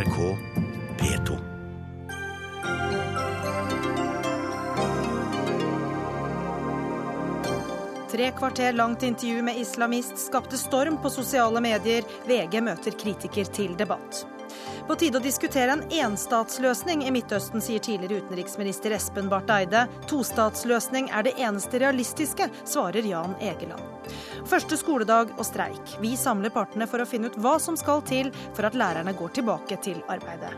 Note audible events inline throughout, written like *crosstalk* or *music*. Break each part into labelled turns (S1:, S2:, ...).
S1: NRK P2.
S2: Tre kvarter langt intervju med islamist skapte storm på sosiale medier. VG møter kritiker til debatt. På tide å diskutere en enstatsløsning i Midtøsten, sier tidligere utenriksminister Espen Barth Eide. Tostatsløsning er det eneste realistiske, svarer Jan Egeland. Første skoledag og streik. Vi samler partene for å finne ut hva som skal til for at lærerne går tilbake til arbeidet.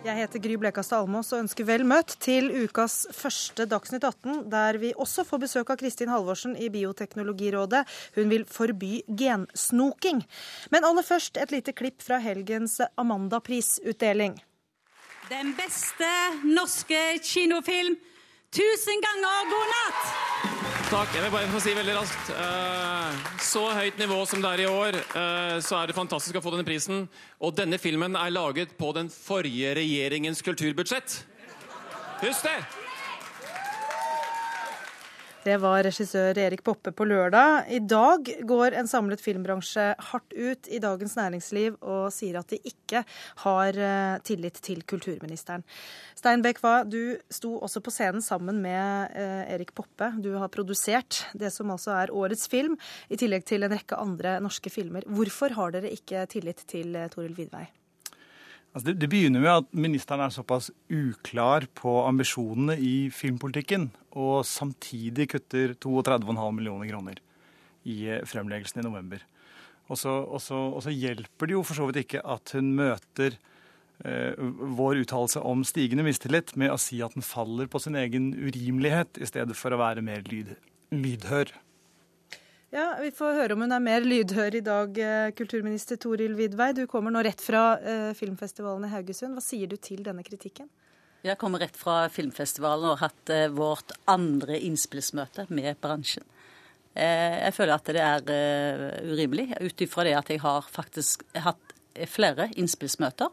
S2: Jeg heter Gry Blekastad Almås og ønsker vel møtt til ukas første Dagsnytt 18, der vi også får besøk av Kristin Halvorsen i Bioteknologirådet. Hun vil forby gensnoking. Men aller først et lite klipp fra helgens Amandaprisutdeling.
S3: Den beste norske kinofilm. Tusen ganger god natt!
S4: Takk. Jeg vil bare få si veldig raskt. eh, Så høyt nivå som det er i år, eh, så er det fantastisk å få denne prisen. Og denne filmen er laget på den forrige regjeringens kulturbudsjett. Husk det!
S2: Det var regissør Erik Poppe på lørdag. I dag går en samlet filmbransje hardt ut i Dagens Næringsliv og sier at de ikke har eh, tillit til kulturministeren. Stein Bekva, du sto også på scenen sammen med eh, Erik Poppe. Du har produsert det som altså er årets film, i tillegg til en rekke andre norske filmer. Hvorfor har dere ikke tillit til eh, Toril Vidvei?
S5: Altså det, det begynner med at ministeren er såpass uklar på ambisjonene i filmpolitikken, og samtidig kutter 32,5 millioner kroner i eh, fremleggelsen i november. Og så, hjelper det jo for så vidt ikke at hun møter eh, vår uttalelse om stigende mistillit med å si at den faller på sin egen urimelighet, i stedet for å være mer lyd, lydhør.
S2: Ja, Vi får høre om hun er mer lydhør i dag, eh, kulturminister Toril Vidvei. Du kommer nå rett fra eh, filmfestivalen i Haugesund. Hva sier du til denne kritikken?
S3: Jeg kommer rett fra filmfestivalen og har hatt eh, vårt andre innspillsmøte med bransjen. Jeg føler at det er urimelig, ut ifra det at jeg har faktisk hatt flere innspillsmøter.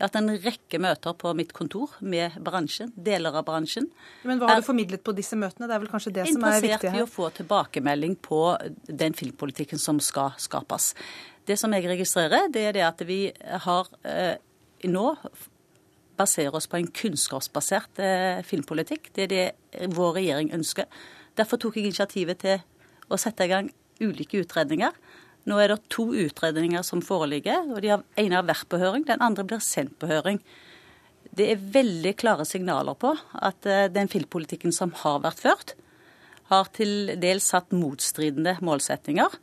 S3: Jeg har hatt en rekke møter på mitt kontor med bransjen, deler av bransjen.
S2: Men hva har du formidlet på disse møtene? Det er vel kanskje det som er viktig her?
S3: Interessert i å få tilbakemelding på den filmpolitikken som skal skapes. Det som jeg registrerer, det er det at vi har eh, nå baserer oss på en kunnskapsbasert eh, filmpolitikk. Det er det vår regjering ønsker. Derfor tok jeg initiativet til å sette i gang ulike utredninger nå er det to utredninger som foreligger, og de har, ene har vært på høring, den andre blir sendt på høring. Det er veldig klare signaler på at eh, den filmpolitikken som har vært ført, har til dels satt motstridende målsettinger.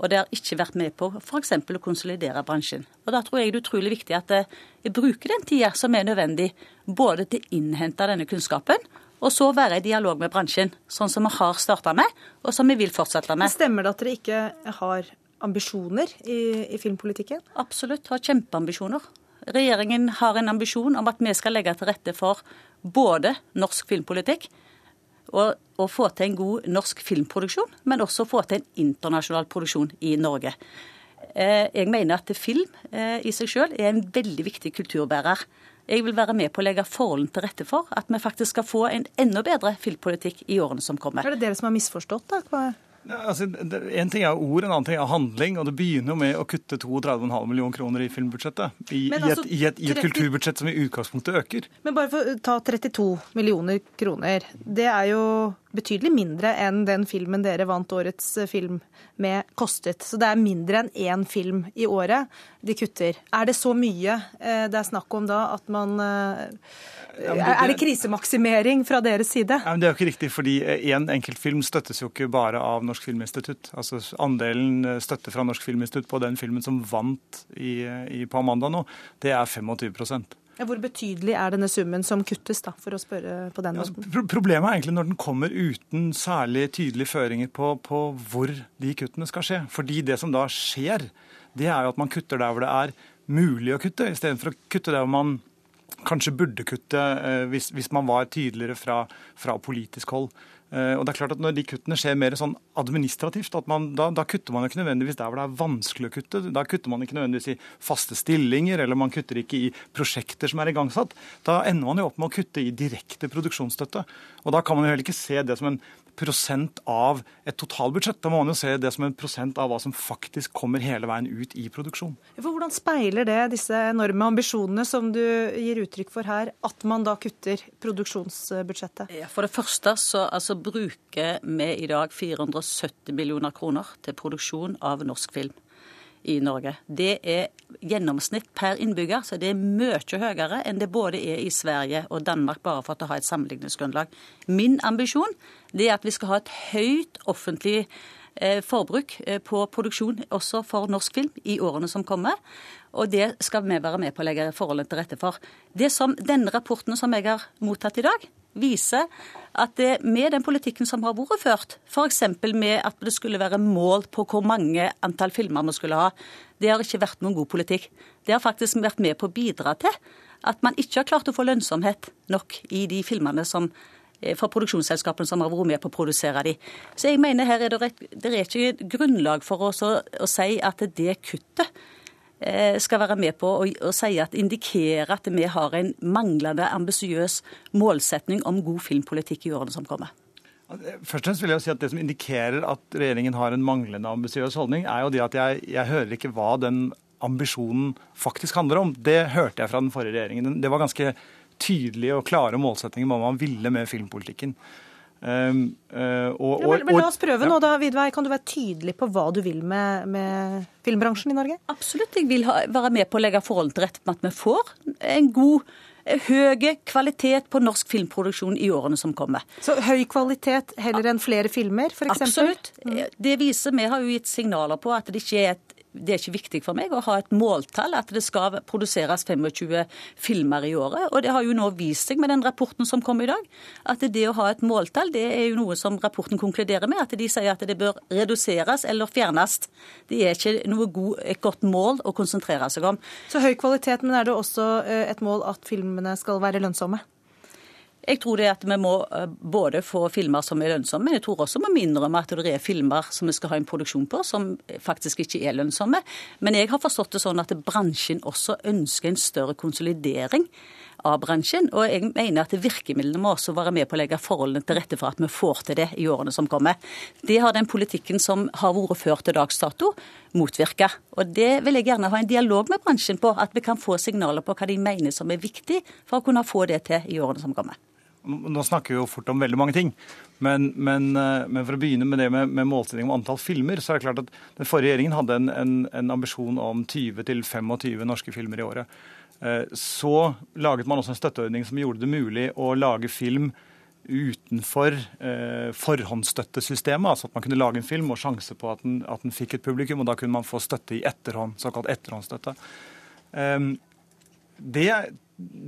S3: Og det har ikke vært med på f.eks. å konsolidere bransjen. Og Da tror jeg det er utrolig viktig at eh, vi bruker den tida som er nødvendig, både til å innhente denne kunnskapen, og så være i dialog med bransjen, sånn som vi har starta med, og som vi vil fortsette med.
S2: Stemmer det at dere ikke har ambisjoner i, i filmpolitikken?
S3: Absolutt, har kjempeambisjoner. Regjeringen har en ambisjon om at vi skal legge til rette for både norsk filmpolitikk og, å få til en god norsk filmproduksjon, men også få til en internasjonal produksjon i Norge. Eh, jeg mener at film eh, i seg selv er en veldig viktig kulturbærer. Jeg vil være med på å legge forholdene til rette for at vi faktisk skal få en enda bedre filmpolitikk i årene som kommer.
S2: Er det dere som har misforstått, da?
S5: Ja, altså, en ting er ord, en annen ting er handling. og Det begynner jo med å kutte 32,5 millioner kroner i filmbudsjettet. I, altså, i, et, i, et, i et kulturbudsjett som i utgangspunktet øker.
S2: Men bare for å ta 32 millioner kroner. Det er jo betydelig mindre enn den filmen dere vant årets film med kostet. Så det er mindre enn én film i året de kutter. Er det så mye eh, det er snakk om da at man eh, Er det krisemaksimering fra deres side?
S5: Ja, det er jo ikke riktig, fordi én en enkeltfilm støttes jo ikke bare av Norsk Filminstitutt. Altså Andelen eh, støtte fra Norsk Filminstitutt på den filmen som vant i, i, på Amanda nå, det er 25
S2: hvor betydelig er denne summen som kuttes, da, for å spørre på den
S5: måten? Ja, problemet er egentlig når den kommer uten særlig tydelige føringer på, på hvor de kuttene skal skje. Fordi det som da skjer, det er jo at man kutter der hvor det er mulig å kutte, istedenfor å kutte der hvor man kanskje burde kutte eh, hvis, hvis man var tydeligere fra, fra politisk hold. Eh, og det er klart at Når de kuttene skjer mer sånn administrativt, man, da, da, kutter man jo ikke nødvendigvis der hvor det er vanskelig å kutte. Da kutter man ikke nødvendigvis i faste stillinger, eller man kutter ikke i prosjekter som er igangsatt. Da ender man jo opp med å kutte i direkte produksjonsstøtte. Og Da kan man jo heller ikke se det som en prosent av et totalbudsjett. Da må man jo se det som en prosent av hva som faktisk kommer hele veien ut i produksjon.
S2: For hvordan speiler det disse enorme ambisjonene som du gir uttrykk for her, at man da kutter produksjonsbudsjettet?
S3: For det første så altså, bruker vi i dag 470 millioner kroner til produksjon av norsk film i Norge. Det er gjennomsnitt per innbygger, så det er mye høyere enn det både er i Sverige og Danmark, bare for å ha et sammenligningsgrunnlag. Min ambisjon er at vi skal ha et høyt offentlig eh, forbruk eh, på produksjon også for norsk film i årene som kommer. Og det skal vi være med på å legge forholdene til rette for. Det som Denne rapporten som jeg har mottatt i dag, viser at det, med den politikken som har vært ført, f.eks. med at det skulle være mål på hvor mange antall filmer vi skulle ha, det har ikke vært noen god politikk. Det har faktisk vært med på å bidra til at man ikke har klart å få lønnsomhet nok i de filmene som eh, for produksjonsselskapene som har vært med på å produsere de. Så jeg mener her er det, det er ikke grunnlag for å, å si at det kuttet skal være med på å, å si at indikere at vi har en manglende ambisiøs målsetning om god filmpolitikk i årene som kommer.
S5: Først og fremst vil jeg si at Det som indikerer at regjeringen har en manglende ambisiøs holdning, er jo det at jeg, jeg, hører ikke hva den ambisjonen faktisk handler om. Det hørte jeg fra den forrige regjeringen. Det var ganske tydelige og klare målsetninger om hva man ville med filmpolitikken.
S2: Um, uh, og, ja, men, men, la oss prøve ja. nå, da, Vidvei. Kan du være tydelig på hva du vil med, med filmbransjen i Norge?
S3: Absolutt. Jeg vil ha, være med på å legge forholdene til rette med at vi får en god høy kvalitet på norsk filmproduksjon i årene som kommer.
S2: Så høy kvalitet heller enn flere filmer, f.eks.?
S3: Absolutt. Mm. Det viser, Vi har jo gitt signaler på at det ikke er et det er ikke viktig for meg å ha et måltall, at det skal produseres 25 filmer i året. Og det har jo nå vist seg med den rapporten som kom i dag, at det å ha et måltall, det er jo noe som rapporten konkluderer med. At de sier at det bør reduseres eller fjernes. Det er ikke noe god, et godt mål å konsentrere seg om.
S2: Så høy kvalitet, men er det også eh, et mål at filmene skal være lønnsomme?
S3: Jeg tror det at vi må eh, både få filmer som er lønnsomme, men jeg tror også vi må innrømme at det er filmer som vi skal ha en produksjon på som faktisk ikke er lønnsomme. Men jeg har forstått det sånn at bransjen også ønsker en større konsolidering av bransjen. Og jeg mener at virkemidlene må også være med på å legge forholdene til rette for at vi får til det i årene som kommer. Det har den politikken som har vært ført til dags dato, motvirka. Og det vil jeg gjerne ha en dialog med bransjen på, at vi kan få signaler på hva de mener som er viktig for å kunne få det til i årene som kommer.
S5: Nå snakker vi jo fort om veldig mange ting, men, men, eh, men for å begynne med det med, med målsetting om antall filmer, så er det klart at den forrige regjeringen hadde en, en, en ambisjon om 20-25 norske filmer i året. Eh, så laget man også en støtteordning som gjorde det mulig å lage film utenfor eh, forhåndsstøttesystemet. Altså at man kunne lage en film og sjanse på at den, at den, fikk et publikum, og da kunne man få støtte i etterhånd, såkalt etterhåndsstøtte. Eh, det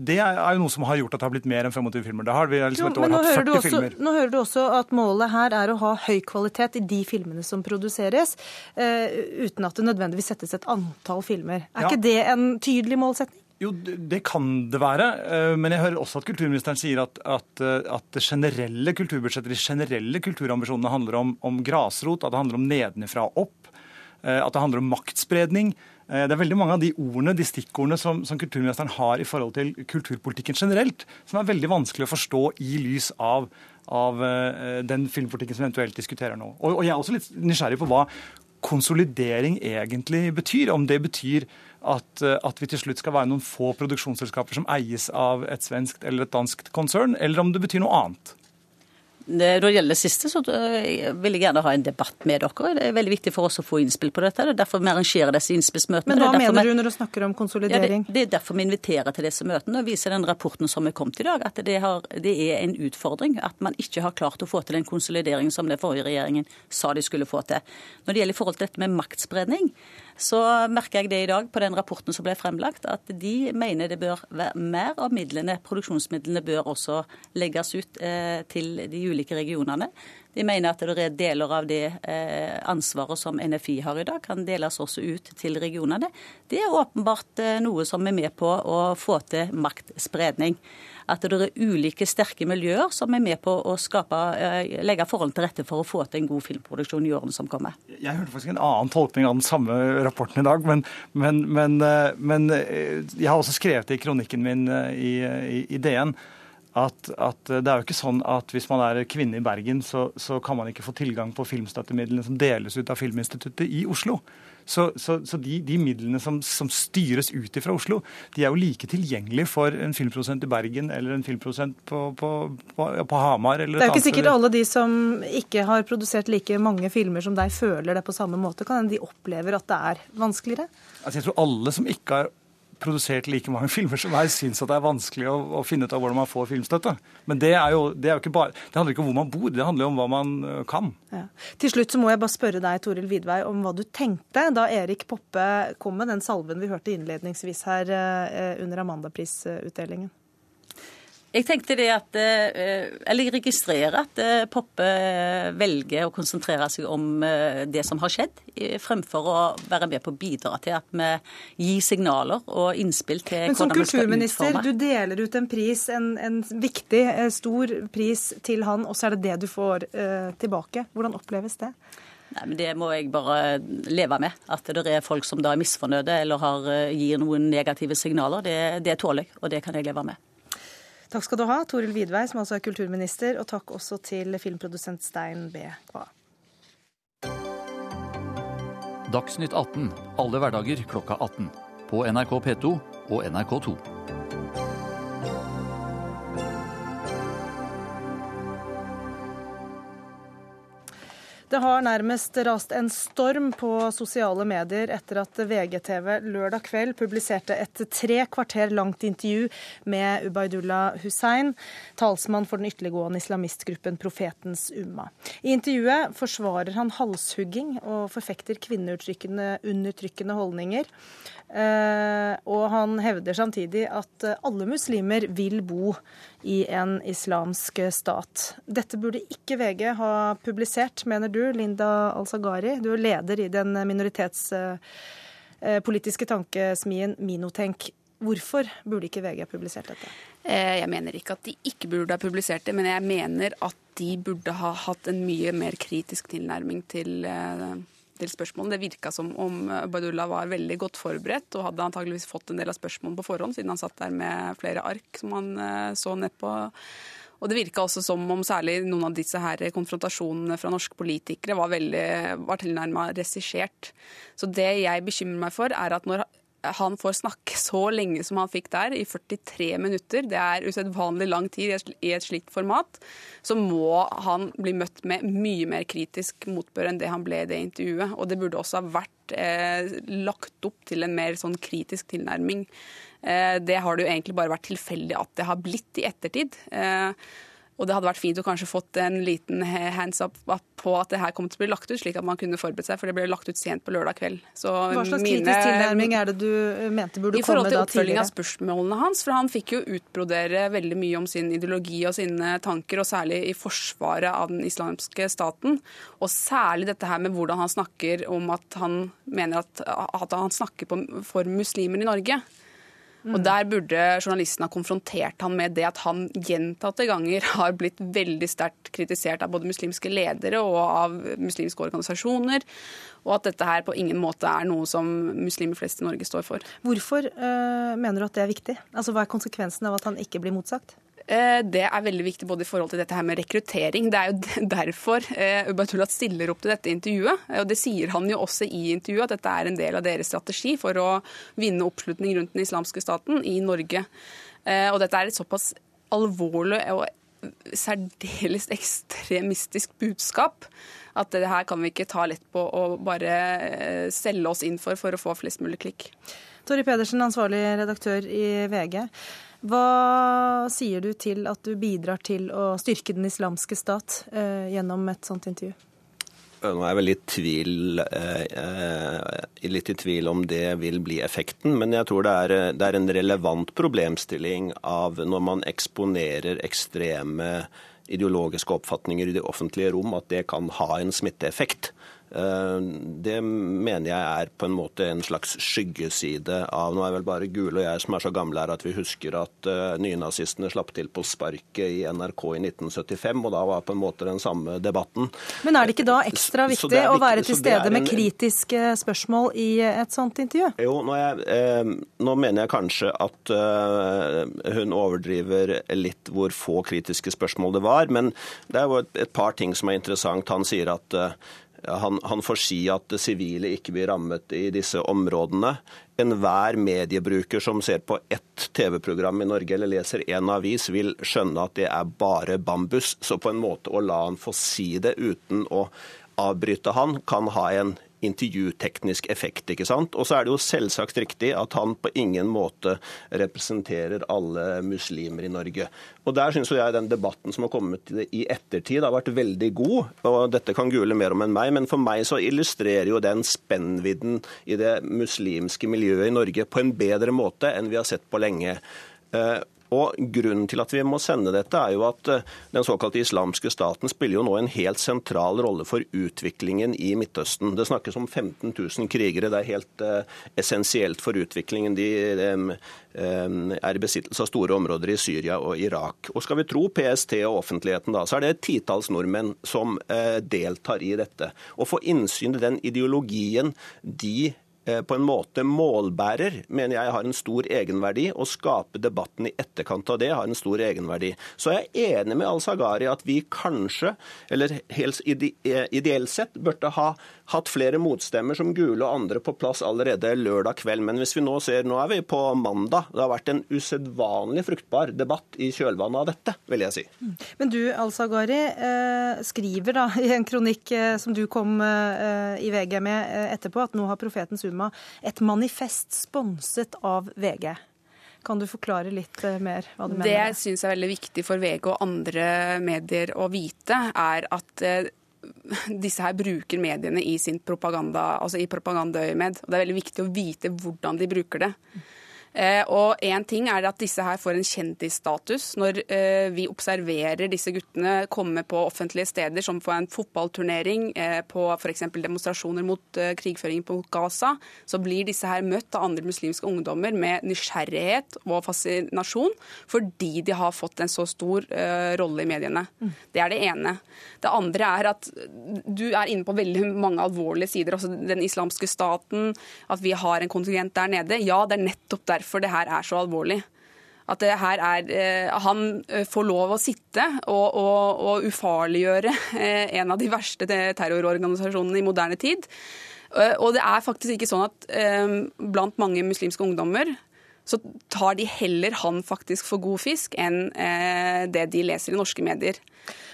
S5: det er jo noe som har gjort at det har blitt mer enn 25 filmer. Det har vi liksom et år hatt 40
S2: også,
S5: filmer.
S2: Nå hører du også at målet her er å ha høy kvalitet i de filmene som produseres, uh, uten at det nødvendigvis settes et antall filmer. Er ja. ikke det en tydelig målsetning?
S5: Jo, det kan det være. Eh, men jeg hører også at kulturministeren sier at, at, eh, at det generelle kulturbudsjettet, de generelle kulturambisjonene handler om, om grasrot, at det handler om nedenifra og opp, at det handler om maktspredning. Eh, det er veldig mange av de ordene, de stikkordene som, som, kulturministeren har i forhold til kulturpolitikken generelt, som er veldig vanskelig å forstå i lys av, av uh, den filmpolitikken som vi eventuelt diskuterer nå. Og, og, jeg er også litt nysgjerrig på hva konsolidering egentlig betyr. Om det betyr at, uh, at, vi til slutt skal være noen få produksjonsselskaper som eies av et svenskt eller et dansk konsern, eller om det betyr noe annet.
S3: Når det gjelder det siste, så eh, vil jeg gjerne ha en debatt med dere. Det er veldig viktig for oss å få innspill på dette. Det er derfor vi arrangerer disse innspillsmøtene.
S2: Men hva mener du når du snakker om konsolidering?
S3: Ja, det, det, er derfor vi inviterer til disse møtene og viser den rapporten som er kommet i dag, at det, har, det, er en utfordring at man ikke har klart å få til den konsolideringen som den forrige regjeringen sa de skulle få til. Når det gjelder i forhold til dette med maktspredning, så merker jeg det i dag på den rapporten som ble fremlagt, at de mener det bør være mer av midlene, produksjonsmidlene bør også legges ut eh, til de ulike regionene. De mener at det er deler av det eh, ansvaret som NFI har i dag, kan deles også ut til regionene. Det er åpenbart eh, noe som er med på å få til maktspredning at det er ulike sterke miljøer som er med på å skape, eh, legge forholdene til rette for å få til en god filmproduksjon i årene som kommer.
S5: Jeg hørte faktisk en annen tolkning av den samme rapporten i dag, men, men, men, eh, men eh, jeg har også skrevet det i kronikken min i, i, i DN at, at, det er jo ikke sånn at hvis man er kvinne i Bergen, så, så kan man ikke få tilgang på filmstøttemidlene som deles ut av Filminstituttet i Oslo. Så, så, så de, de, midlene som, som styres ut fra Oslo, de er jo like tilgjengelige for en filmprodusent i Bergen eller en filmprodusent på, på, på, på Hamar. det
S2: er jo ikke sikkert alle de som ikke har produsert like mange filmer som deg, føler det på samme måte. Kan hende de opplever at det er vanskeligere?
S5: Altså, jeg tror alle som ikke har produsert like mange *laughs* filmer som meg, syns at det er vanskelig å, å, finne ut av hvordan man får filmstøtte. Men det, er jo, det, bare, det handler ikke om hvor man bor, det handler jo om hva man kan. Ja.
S2: Til slutt så må jeg bare spørre deg, Toril Vidvei, om hva du tenkte da Erik Poppe kom med den salven vi hørte innledningsvis her under Amandaprisutdelingen.
S3: Jeg tenkte det at, eh, eller jeg registrerer at eh, Poppe velger å konsentrere seg om eh, det som har skjedd, fremfor å være med på å bidra til at vi gir signaler og innspill til
S2: Men som kulturminister, du deler ut en pris, en, en, viktig, stor pris til han, og så er det det du får tilbake. Hvordan oppleves det?
S3: Nei, men Det må jeg bare leve med. At det er folk som da er misfornøyde eller har, gir noen negative signaler. Det, det tåler jeg, og det kan jeg leve med.
S2: Takk skal du ha, Toril Vidvei, som altså er kulturminister, og takk også til filmprodusent Stein B. Kva.
S1: Dagsnytt 18 alle hverdager klokka 18. På NRK P2 og NRK2.
S2: Det har nærmest rast en storm på sosiale medier etter at VGTV lørdag kveld publiserte et tre kvarter langt intervju med Ubaydullah Hussein, talsmann for den ytterliggående islamistgruppen Profetens Umma. I intervjuet forsvarer han halshugging og forfekter kvinneundertrykkende holdninger. Eh, og han hevder samtidig at alle muslimer vil bo i en islamsk stat. Dette burde ikke VG ha publisert, mener du, Linda Al-Sagari. Du er leder i den minoritetspolitiske tankesmien Minotenk. Hvorfor burde ikke VG ha publisert dette?
S6: Eh, jeg mener ikke at de ikke burde ha publisert det, men jeg mener at de burde ha hatt en mye mer kritisk tilnærming til eh, spørsmålene. Det virka som om Badullah var veldig godt forberedt og hadde antageligvis fått en del av spørsmålene på forhånd, siden han satt der med flere ark som han eh, så ned på. Og det virka også som om særlig noen av disse her konfrontasjonene fra norske politikere var, veldig, var tilnærma regissert. Så det jeg bekymrer meg for, er at når han får snakke så lenge som han fikk der, i 43 minutter, det er usedvanlig lang tid i et slikt format, så må han bli møtt med mye mer kritisk motbør enn det han ble i det intervjuet. Og det burde også ha vært eh, lagt opp til en mer sånn kritisk tilnærming. Eh, det har det jo egentlig bare vært tilfeldig at det har blitt i ettertid. Eh, og det hadde vært fint å kanskje fått en liten hands up på at det her kom til å bli lagt ut, slik at man kunne forberedt seg, for det ble lagt ut sent på lørdag kveld.
S2: Så Hva slags mine, kritisk tilnærming er det du mente burde komme da tidligere?
S6: I forhold til oppfølging av spørsmålene hans, for han fikk jo utbrodere veldig mye om sin ideologi og sine tanker, og særlig i forsvaret av den islamske staten. Og særlig dette her med hvordan han snakker om at han mener at, at han snakker på, for muslimer i Norge. Og Der burde journalisten ha konfrontert han med det at han gjentatte ganger *laughs* har blitt veldig sterkt kritisert av både muslimske ledere og av muslimske organisasjoner, og at dette her på ingen måte er noe som muslimer flest i Norge står for.
S2: Hvorfor øh, mener du at det er viktig? Altså Hva er konsekvensen av at han ikke blir motsagt?
S6: Eh, det er veldig viktig både i forhold til dette her med rekruttering. Det er jo *laughs* derfor eh, Ubatullah stiller opp til dette intervjuet. Og Det sier han jo også i intervjuet, at dette er en del av deres strategi for å vinne oppslutning rundt den islamske staten i Norge. Eh, og dette er et såpass alvorlig og særdeles *laughs* ekstremistisk budskap at det her kan vi ikke ta lett på å bare selge oss inn for for å få flest mulig klikk.
S2: Tori Pedersen, ansvarlig redaktør i VG. Hva sier du til at du bidrar til å styrke den islamske stat eh, gjennom et sånt intervju?
S7: Nå er jeg litt, tvil, eh, eh, litt i tvil om det vil bli effekten, men jeg tror det er, det er, en relevant problemstilling av når man eksponerer ekstreme ideologiske oppfatninger i det offentlige rom, at det kan ha en smitteeffekt. Det mener jeg er på en måte en slags skyggeside av Nå er vel bare Gule og jeg som er så gamle her at vi husker at nynazistene slapp til på sparket i NRK i 1975, og da var på en måte den samme debatten.
S2: Men er det ikke da ekstra viktig å være til stede en... med kritiske spørsmål i et sånt intervju?
S7: Jo, nå, jeg, nå mener jeg kanskje at hun overdriver litt hvor få kritiske spørsmål det var. Men det er jo et, et par ting som er interessant. Han sier at han, han, får si at sivile ikke blir rammet i disse områdene. Enhver mediebruker som ser på ett TV-program i Norge eller leser en avis, vil skjønne at det er bare bambus. Så på en måte å la han få si det uten å avbryte han, kan ha en intervjuteknisk effekt. ikke sant? Og så er det jo selvsagt riktig at han på ingen måte representerer alle muslimer i Norge. Og Der syns jeg den debatten som har kommet i ettertid, har vært veldig god. og Dette kan Gule mer om enn meg, men for meg så illustrerer jo den spennvidden i det muslimske miljøet i Norge på en bedre måte enn vi har sett på lenge. Og Grunnen til at vi må sende dette, er jo at eh, den såkalte islamske staten spiller jo nå en helt sentral rolle for utviklingen i Midtøsten. Det snakkes om 15 000 krigere. Det er helt uh, essensielt for utviklingen. De um, um, er i besittelse av store områder i Syria og Irak. Og Skal vi tro PST og offentligheten, da, så er det titalls nordmenn som uh, deltar i dette. Å få innsyn i den ideologien de på en måte målbærer, mener jeg har en stor egenverdi. Å skape debatten i etterkant av det har en stor egenverdi. Så jeg er enig med Al-Sagari at vi kanskje, eller helst eh, ideelt sett, burde ha hatt flere motstemmer som Gule og andre på plass allerede lørdag kveld. Men hvis vi nå ser, nå er vi på mandag. Det har vært en usedvanlig fruktbar debatt i kjølvannet av dette, vil jeg si.
S2: Men du, Al-Sagari, eh, skriver da i en kronikk som du kom i VG med etterpå, at nå har profeten Suma et manifest sponset av VG. Kan du forklare litt eh, mer hva du mener?
S6: Det jeg syns er veldig viktig for VG og andre medier å vite, er at eh, disse her bruker mediene i sin propaganda, altså i propagandaøyemed. Det er veldig viktig å vite hvordan de bruker det. Eh, og én ting er at disse her får en kjendisstatus når eh, vi observerer disse guttene komme på offentlige steder, som på en fotballturnering, eh, på f.eks. demonstrasjoner mot krigføringen på Gaza. Så blir disse her møtt av andre muslimske ungdommer med nysgjerrighet og fascinasjon fordi de har fått en så stor rolle i mediene. Det er det ene. Det andre er at du er inne på veldig mange alvorlige sider. altså Den islamske staten, at vi har en kontingent der nede. Ja, det er nettopp der derfor det her er så alvorlig. At det her er, eh, han eh, får lov å sitte og, og, og ufarliggjøre eh, en av de verste terrororganisasjonene i moderne tid. Og det er faktisk ikke sånn at blant mange muslimske ungdommer så tar de heller han faktisk for god fisk enn det de leser i norske medier.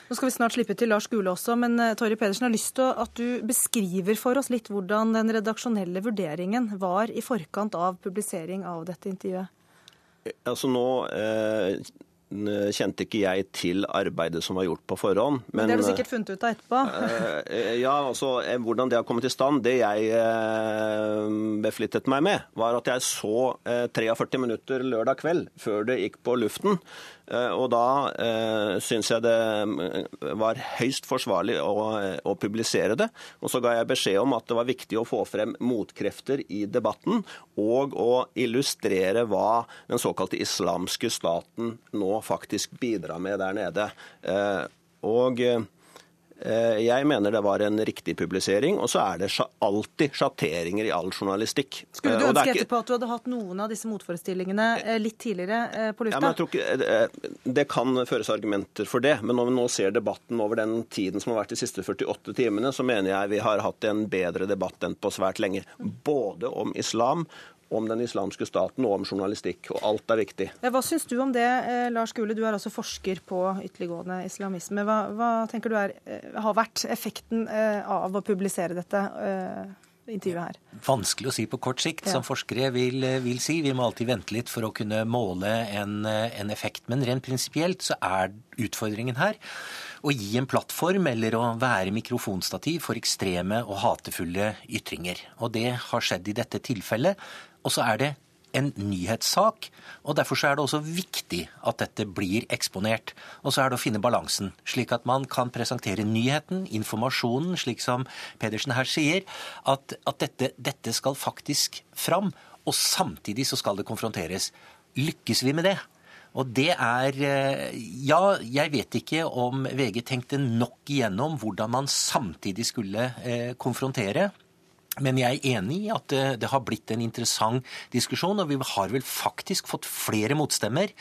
S2: Nå skal vi snart slippe til Lars Gule også, men eh, Torje Pedersen har lyst til at du beskriver for oss litt hvordan den redaksjonelle vurderingen var i forkant av publisering av dette intervjuet.
S7: Altså nå eh, kjente ikke jeg til arbeidet som var gjort på forhånd.
S2: Men, det har du sikkert funnet ut av etterpå?
S7: Eh, ja, altså hvordan det har kommet i stand. Det jeg beflittet meg med, var at jeg så 43 minutter lørdag kveld før det gikk på luften. Eh, og da eh, syns jeg det mm, var høyst forsvarlig å, å, publisere det. Og så ga jeg beskjed om at det var viktig å få frem motkrefter i debatten, og å illustrere hva den såkalte islamske staten nå faktisk bidrar med der nede. Eh, og Eh, jeg mener det var en riktig publisering, og så er det alltid sjatteringer i all journalistikk.
S2: Skulle du ønske ønske etterpå at du hadde hatt noen av disse motforestillingene eh, litt tidligere på lufta?
S7: Ja, men jeg tror ikke, Det kan føres argumenter for det, men når vi nå ser debatten over den tiden som har vært de siste 48 timene, så mener jeg vi har hatt en bedre debatt enn på svært lenge. Både om islam om den islamske staten og om journalistikk. Og alt er viktig.
S2: Hva syns du om det, eh, Lars Gule? Du er altså forsker på ytterliggående islamisme. Hva, hva tenker du er, eh, har vært effekten eh, av å publisere dette? intervjuet her?
S8: Vanskelig å si på kort sikt, som forskere vil, vil, si. Vi må alltid vente litt for å kunne måle en, en effekt. Men rent prinsipielt så er utfordringen her å gi en plattform eller å være mikrofonstativ for ekstreme og hatefulle ytringer. Og det har skjedd i dette tilfellet. Og så er det en nyhetssak. og Derfor er det også viktig at dette blir eksponert. Og så er det å finne balansen, slik at man kan presentere nyheten, informasjonen, slik som Pedersen her sier, at, at dette, dette skal faktisk fram. Og samtidig så skal det konfronteres. Lykkes vi med det? Og det er eh, Ja, jeg vet ikke om VG tenkte nok igjennom hvordan man samtidig skulle eh, konfrontere. Men jeg er enig i at det, har blitt en interessant diskusjon, og vi har vel faktisk fått flere motstemmer,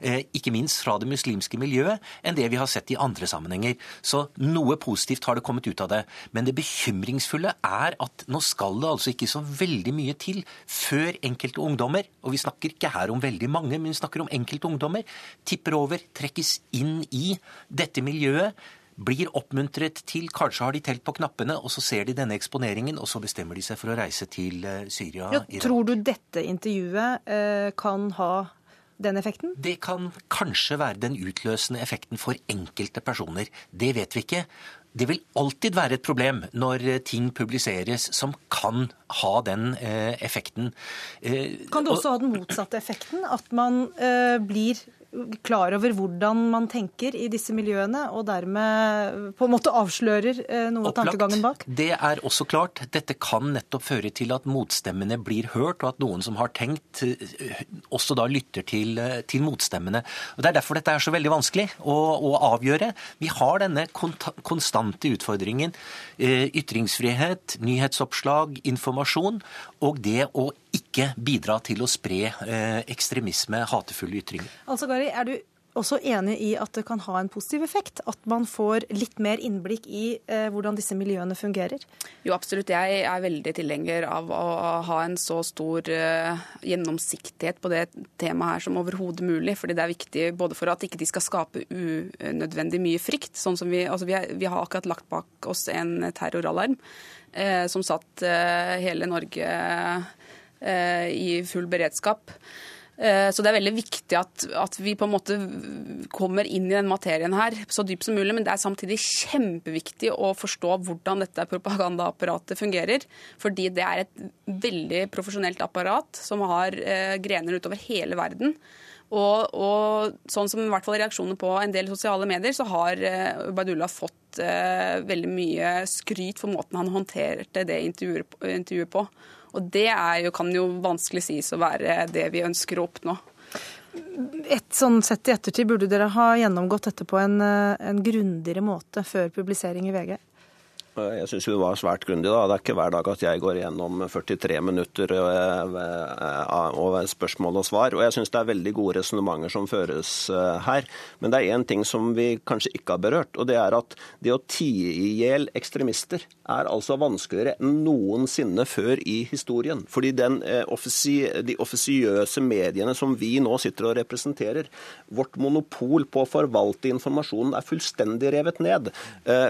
S8: eh, ikke minst fra det muslimske miljøet, enn det vi har sett i andre sammenhenger. Så noe positivt har det kommet ut av det. Men det bekymringsfulle er at nå skal det altså ikke så veldig mye til før enkelte ungdommer, og vi snakker ikke her om veldig mange, men vi snakker om enkelte ungdommer, tipper over, trekkes inn i dette miljøet blir oppmuntret til Kanskje har de telt på knappene, og så ser de denne eksponeringen, og så bestemmer de seg for å reise til eh, Syria. Ja,
S2: tror du dette intervjuet eh, kan ha den effekten?
S8: Det kan kanskje være den utløsende effekten for enkelte personer. Det vet vi ikke. Det vil alltid være et problem når eh, ting publiseres som kan ha den eh, effekten.
S2: Eh, kan det også ha den motsatte effekten? At man eh, blir klar over hvordan man tenker i disse miljøene, og dermed på en måte avslører eh, noe av tankegangen bak?
S8: Det er også klart. Dette kan nettopp føre til at motstemmene blir hørt, og at noen som har tenkt, eh, også da lytter til, eh, til motstemmene. Og Det er derfor dette er så veldig vanskelig å, å avgjøre. Vi har denne konstante utfordringen. Ytringsfrihet, nyhetsoppslag, informasjon, og det å ikke bidra til å spre eh, ekstremisme, hatefulle ytringer.
S2: Altså, Gari, er du også enig i at det kan ha en positiv effekt? At man får litt mer innblikk i eh, hvordan disse miljøene fungerer?
S6: Jo, absolutt. Jeg er veldig tilhenger av å ha en så stor eh, gjennomsiktighet på det temaet her som overhodet mulig. fordi det er viktig både for at ikke de skal skape unødvendig mye frykt. sånn som Vi, altså vi, er, vi har akkurat lagt bak oss en terroralarm eh, som satt eh, hele Norge Eh, i full beredskap. Eh, så det er veldig viktig at, at, vi på en måte kommer inn i den materien her så dypt som mulig. Men det er samtidig kjempeviktig å forstå hvordan dette propagandaapparatet fungerer. Fordi det er et veldig profesjonelt apparat som har eh, grener utover hele verden. Og, og, sånn som i hvert fall reaksjoner på en del sosiale medier, så har eh, Ubaydullah fått eh, veldig mye skryt for måten han håndterte det intervjuet, intervjuet på. Og det jo, kan jo vanskelig sies å være det vi ønsker å oppnå.
S2: Et sånn sett i ettertid, burde dere ha gjennomgått dette på en, eh, en grundigere måte før publisering i VG?
S7: Jeg syns hun var svært grundig. da. Det er ikke hver dag at jeg går gjennom 43 minutter eh, eh, spørsmål og svar. Og jeg syns det er veldig gode resonnementer som føres eh, her. Men det er én ting som vi kanskje ikke har berørt, og det er at det å tie i hjel ekstremister er altså vanskeligere enn noensinne før i historien. Fordi den, de offisiøse mediene som vi nå sitter og representerer, vårt monopol på å forvalte informasjonen er fullstendig revet ned.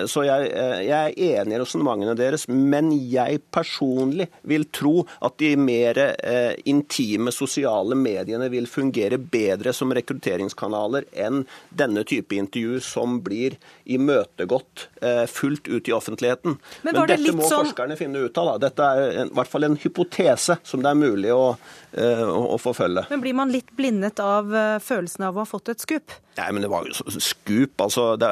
S7: Så jeg, jeg er enig i resonnementene deres, men jeg personlig vil tro at de mer eh, intime sosiale mediene vil fungere bedre som rekrutteringskanaler enn denne type intervju som blir imøtegått eh, fullt ut i offentligheten. Men, men dette må sånn... forskerne finne ut av. Da. Dette er en, i hvert fall en hypotese som det er mulig å, eh, å, å forfølge.
S2: Men blir man litt blindet av uh, følelsen av å ha fått et skup?
S7: Nei, men det var jo skup. Altså, det,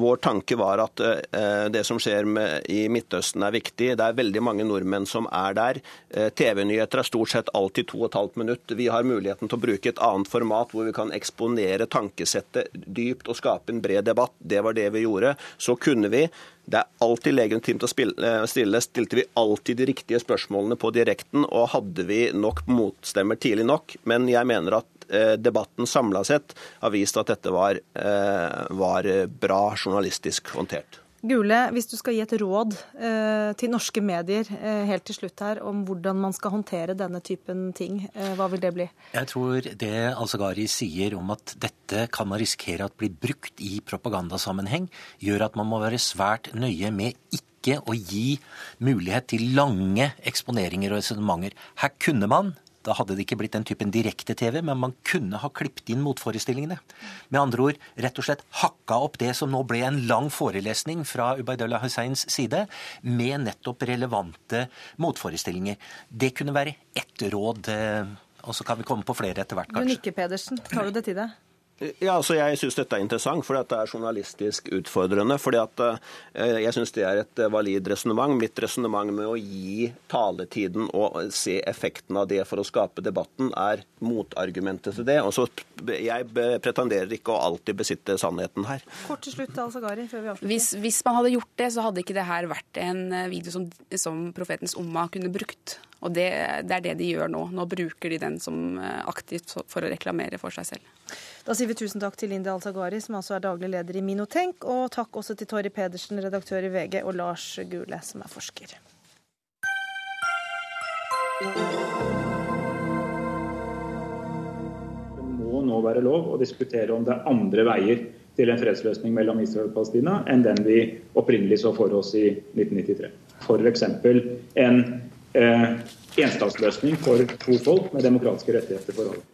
S7: vår tanke var at uh, det som skjer med, i Midtøsten er viktig. Det er veldig mange nordmenn som er der. Uh, TV-nyheter er stort sett alltid to og et halvt minutt. Vi har muligheten til å bruke et annet format hvor vi kan eksponere tankesettet dypt og skape en bred debatt. Det var det vi gjorde. Så kunne vi det er alltid legitimt å stille. Stilte vi alltid de riktige spørsmålene på direkten, og hadde vi nok motstemmer tidlig nok? Men jeg mener at Eh, debatten samla sett har vist at dette var, eh, var bra journalistisk håndtert.
S2: Gule, hvis du skal gi et råd eh, til norske medier eh, helt til slutt her om hvordan man skal håndtere denne typen ting, eh, hva vil det bli?
S8: Jeg tror det Al-Sagari sier om at dette kan man risikere at blir brukt i propagandasammenheng, gjør at man må være svært nøye med ikke å gi mulighet til lange eksponeringer og resonnementer. Her kunne man da hadde det ikke blitt den typen direkte-TV, men man kunne ha klippet inn motforestillingene. Med andre ord rett og slett hakka opp det som nå ble en lang forelesning fra Ubaydullah Husseins side, med nettopp relevante motforestillinger. Det kunne være ett råd eh, Og så kan vi komme på flere etter hvert,
S2: kanskje. Du nikker, Pedersen. Tar du det til deg?
S7: Ja, altså Jeg syns dette er interessant, fordi det er journalistisk utfordrende. fordi at eh, Jeg syns det er et valid resonnement. Mitt resonnement med å gi taletiden og se effekten av det for å skape debatten, er motargumentet til det. Og så Jeg pretenderer ikke å alltid besitte sannheten her.
S2: Kort til slutt, Al-Sagari, før vi
S6: avslutter. Hvis, hvis, man hadde gjort det, så hadde ikke det her vært en video som, som profetens Umma kunne brukt. Og det, det, er det de gjør nå. Nå bruker de den som eh, aktivt for å reklamere for seg selv.
S2: Da sier vi tusen takk til Linda Altagari, som altså er daglig leder i Minotenk, og takk også til Torry Pedersen, redaktør i VG, og Lars Gule, som er forsker.
S9: Det må nå være lov å diskutere om det er andre veier til en fredsløsning mellom Israel og Palestina enn den vi opprinnelig så for oss i 1993. F.eks. en eh, enstatsløsning for to folk med demokratiske rettigheter for alle.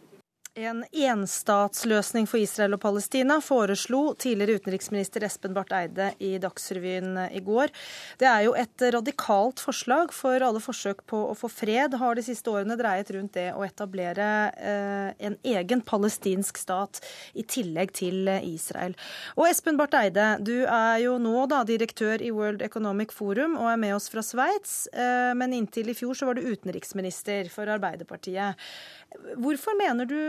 S2: En enstatsløsning for Israel og Palestina foreslo tidligere utenriksminister Espen Barth Eide i Dagsrevyen i går. Det er jo et radikalt forslag, for alle forsøk på å få fred har de siste årene dreiet rundt det å etablere eh, en egen palestinsk stat i tillegg til Israel. Og Espen Barth Eide, du er jo nå da direktør i World Economic Forum og er med oss fra Sveits, eh, men inntil i fjor så var du utenriksminister for Arbeiderpartiet. Hvorfor mener du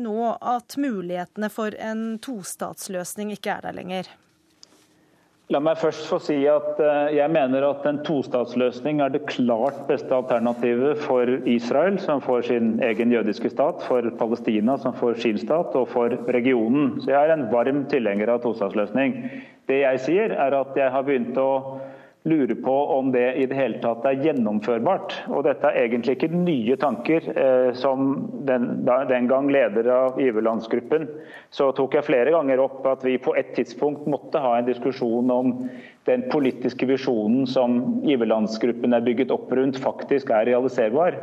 S2: nå at mulighetene for en tostatsløsning ikke er der lenger?
S9: La meg først få si at eh, jeg mener at en tostatsløsning er det klart beste alternativet for Israel, som får sin egen jødiske stat, for Palestina, som får sin stat, og for regionen. Så jeg er en varm tilhenger av tostatsløsning. Det jeg sier, er at jeg har begynt å lurer på om det i det hele tatt er gjennomførbart. Og dette er egentlig ikke nye tanker. Eh, som den, den, gang leder av giverlandsgruppen, så tok jeg flere ganger opp at vi på et tidspunkt måtte ha en diskusjon om den politiske visjonen som giverlandsgruppen er bygget opp rundt, faktisk er realiserbar.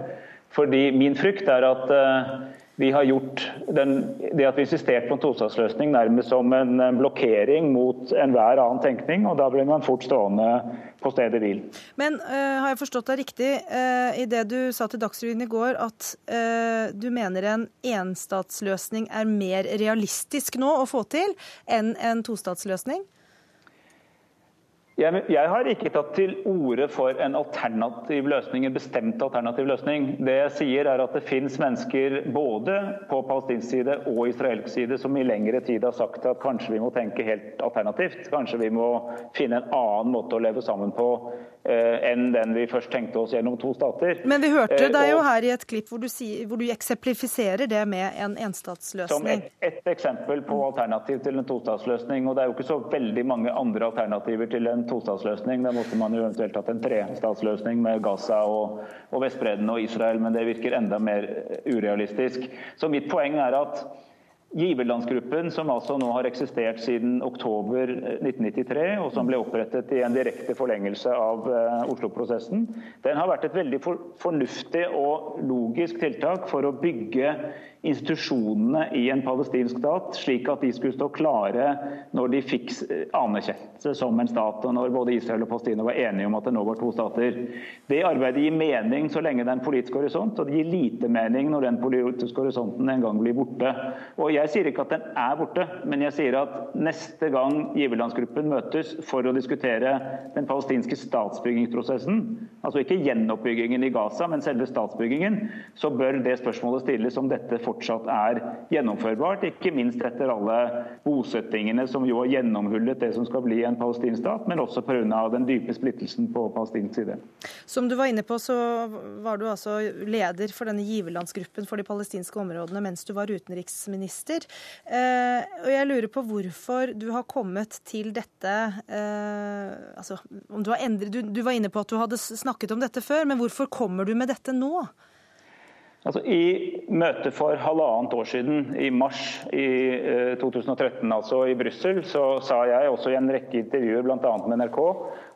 S9: Fordi min frykt er at eh, vi har gjort den, det at vi insisterte på en tostatsløsning nærmest som en blokkering mot enhver annen tenkning, og da blir man fort stående på stedet hvil.
S2: Men uh, har jeg forstått deg riktig uh, i det du sa til Dagsrevyen i går, at uh, du mener en enstatsløsning er mer realistisk nå å få til enn en tostatsløsning?
S9: Jeg, jeg, har ikke tatt til orde for en alternativ løsning, en bestemt alternativ løsning. Det jeg sier er at det finnes mennesker både på palestinsk side og israelsk side som i lengre tid har sagt at kanskje vi må tenke helt alternativt. Kanskje vi må finne en annen måte å leve sammen på Eh, enn den vi først tenkte oss gjennom to stater.
S2: Men vi hørte deg jo her i et klipp hvor du, sier, hvor du eksemplifiserer det med en enstatsløsning.
S9: Som et, et, eksempel på alternativ til en tostatsløsning. Og det er jo ikke så veldig mange andre alternativer til en tostatsløsning. Da måtte man jo eventuelt hatt en trestatsløsning med Gaza og, og Vestbredden og Israel, men det virker enda mer urealistisk. Så mitt poeng er at Giverlandsgruppen, som altså nå har eksistert siden oktober 1993, eh, og som ble opprettet i en direkte forlengelse av uh, Oslo-prosessen, den har vært et veldig fornuftig og logisk tiltak for å bygge institusjonene i en palestinsk stat, slik at de skulle stå klare når de fikk anerkjennelse som en stat, og når både Israel og Palestina var enige om at det nå var to stater. Det arbeidet gir mening så lenge det er en politisk horisont, og det gir lite mening når den politiske horisonten en gang blir borte. Og Jeg sier ikke at den er borte, men jeg sier at neste gang giverlandsgruppen møtes for å diskutere den palestinske statsbyggingsprosessen, altså ikke gjenoppbyggingen i Gaza, men selve statsbyggingen, så bør det spørsmålet stilles om dette fortsatt fortsatt er gjennomførbart. Ikke minst etter alle bosettingene som jo har gjennomhullet det som skal bli en palestinsk stat, men også pga. den dype splittelsen på palestinsk side.
S2: Som du var inne på, så var du altså leder for denne giverlandsgruppen for de palestinske områdene mens du var utenriksminister. Eh, og jeg lurer på hvorfor du har kommet til dette eh, altså, du, endret, du, du var inne på at du hadde snakket om dette før, men hvorfor kommer du med dette nå?
S9: Altså, I møtet for halvannet år siden, i mars i 2013, eh, altså i Brussel, så sa jeg også i en rekke intervjuer bl.a. med NRK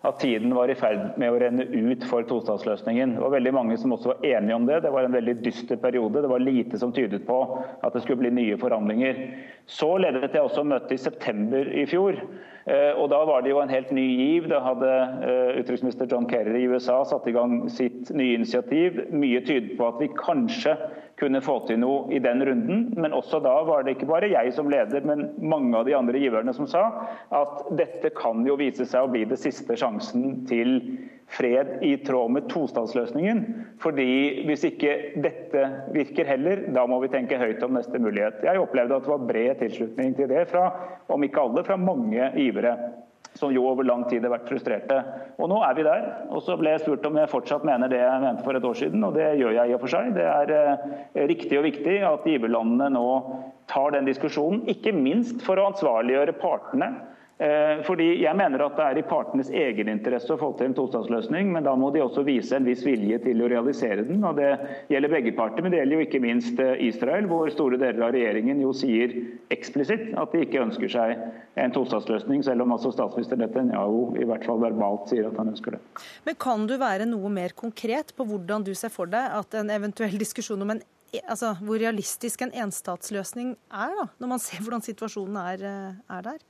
S9: at tiden var i ferd med å renne ut for tostatsløsningen. Det var veldig mange som også var enige om det. Det var en veldig dyster periode. Det var lite som tydet på at det skulle bli nye forhandlinger. Så ledet jeg også møte i september i fjor. Eh, og Da var det jo en helt ny giv. Da hadde eh, utenriksminister John Kerry i USA satt i gang sitt nye initiativ. Mye tydet på at vi kanskje kunne få til noe i den runden. Men også da var det ikke bare jeg som leder, men mange av de andre giverne som sa at dette kan jo vise seg å bli det siste sjansen til fred i tråd med tostatsløsningen. Fordi hvis ikke dette virker heller, da må vi tenke høyt om neste mulighet. Jeg opplevde at det var bred tilslutning til det fra, om ikke alle, fra mange givere som jo over lang tid har vært frustrerte. Og nå er vi der. Og så ble jeg spurt om jeg fortsatt mener det jeg mente for et år siden, og det gjør jeg i og for seg. Det er eh, riktig og viktig at giverlandene nå tar den diskusjonen, ikke minst for å ansvarliggjøre partene fordi Jeg mener at det er i partenes egeninteresse å få til en tostatsløsning, men da må de også vise en viss vilje til å realisere den. og Det gjelder begge parter, men det gjelder jo ikke minst eh, Israel, hvor store deler av regjeringen jo sier eksplisitt at de ikke ønsker seg en tostatsløsning, selv om altså statsminister Netanyahu i hvert fall verbalt sier at han ønsker det.
S2: Men Kan du være noe mer konkret på hvordan du ser for deg at en eventuell *laughs* diskusjon om en altså, hvor realistisk en enstatsløsning er, da, når man ser hvordan situasjonen er, eh, er der?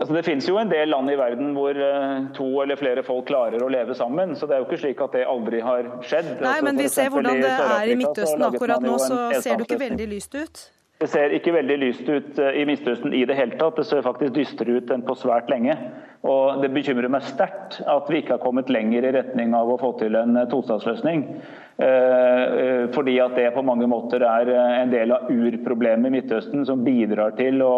S9: Altså, det finnes jo en del land i verden hvor uh, to eller flere folk klarer å leve sammen. Så det er jo ikke slik at det aldri har skjedd.
S2: Nei, altså, men vi ser hvordan det er i Midtøsten akkurat nå, så ser det ikke veldig lyst ut.
S9: Det ser ikke veldig lyst ut uh, i Midtøsten i det hele tatt. Det ser faktisk dystrere ut enn på svært lenge. Og Det bekymrer meg sterkt at vi ikke har kommet lenger i retning av å få til en uh, tostatsløsning. Eh, eh, fordi at det på mange måter er eh, en del av urproblemet i Midtøsten som bidrar til å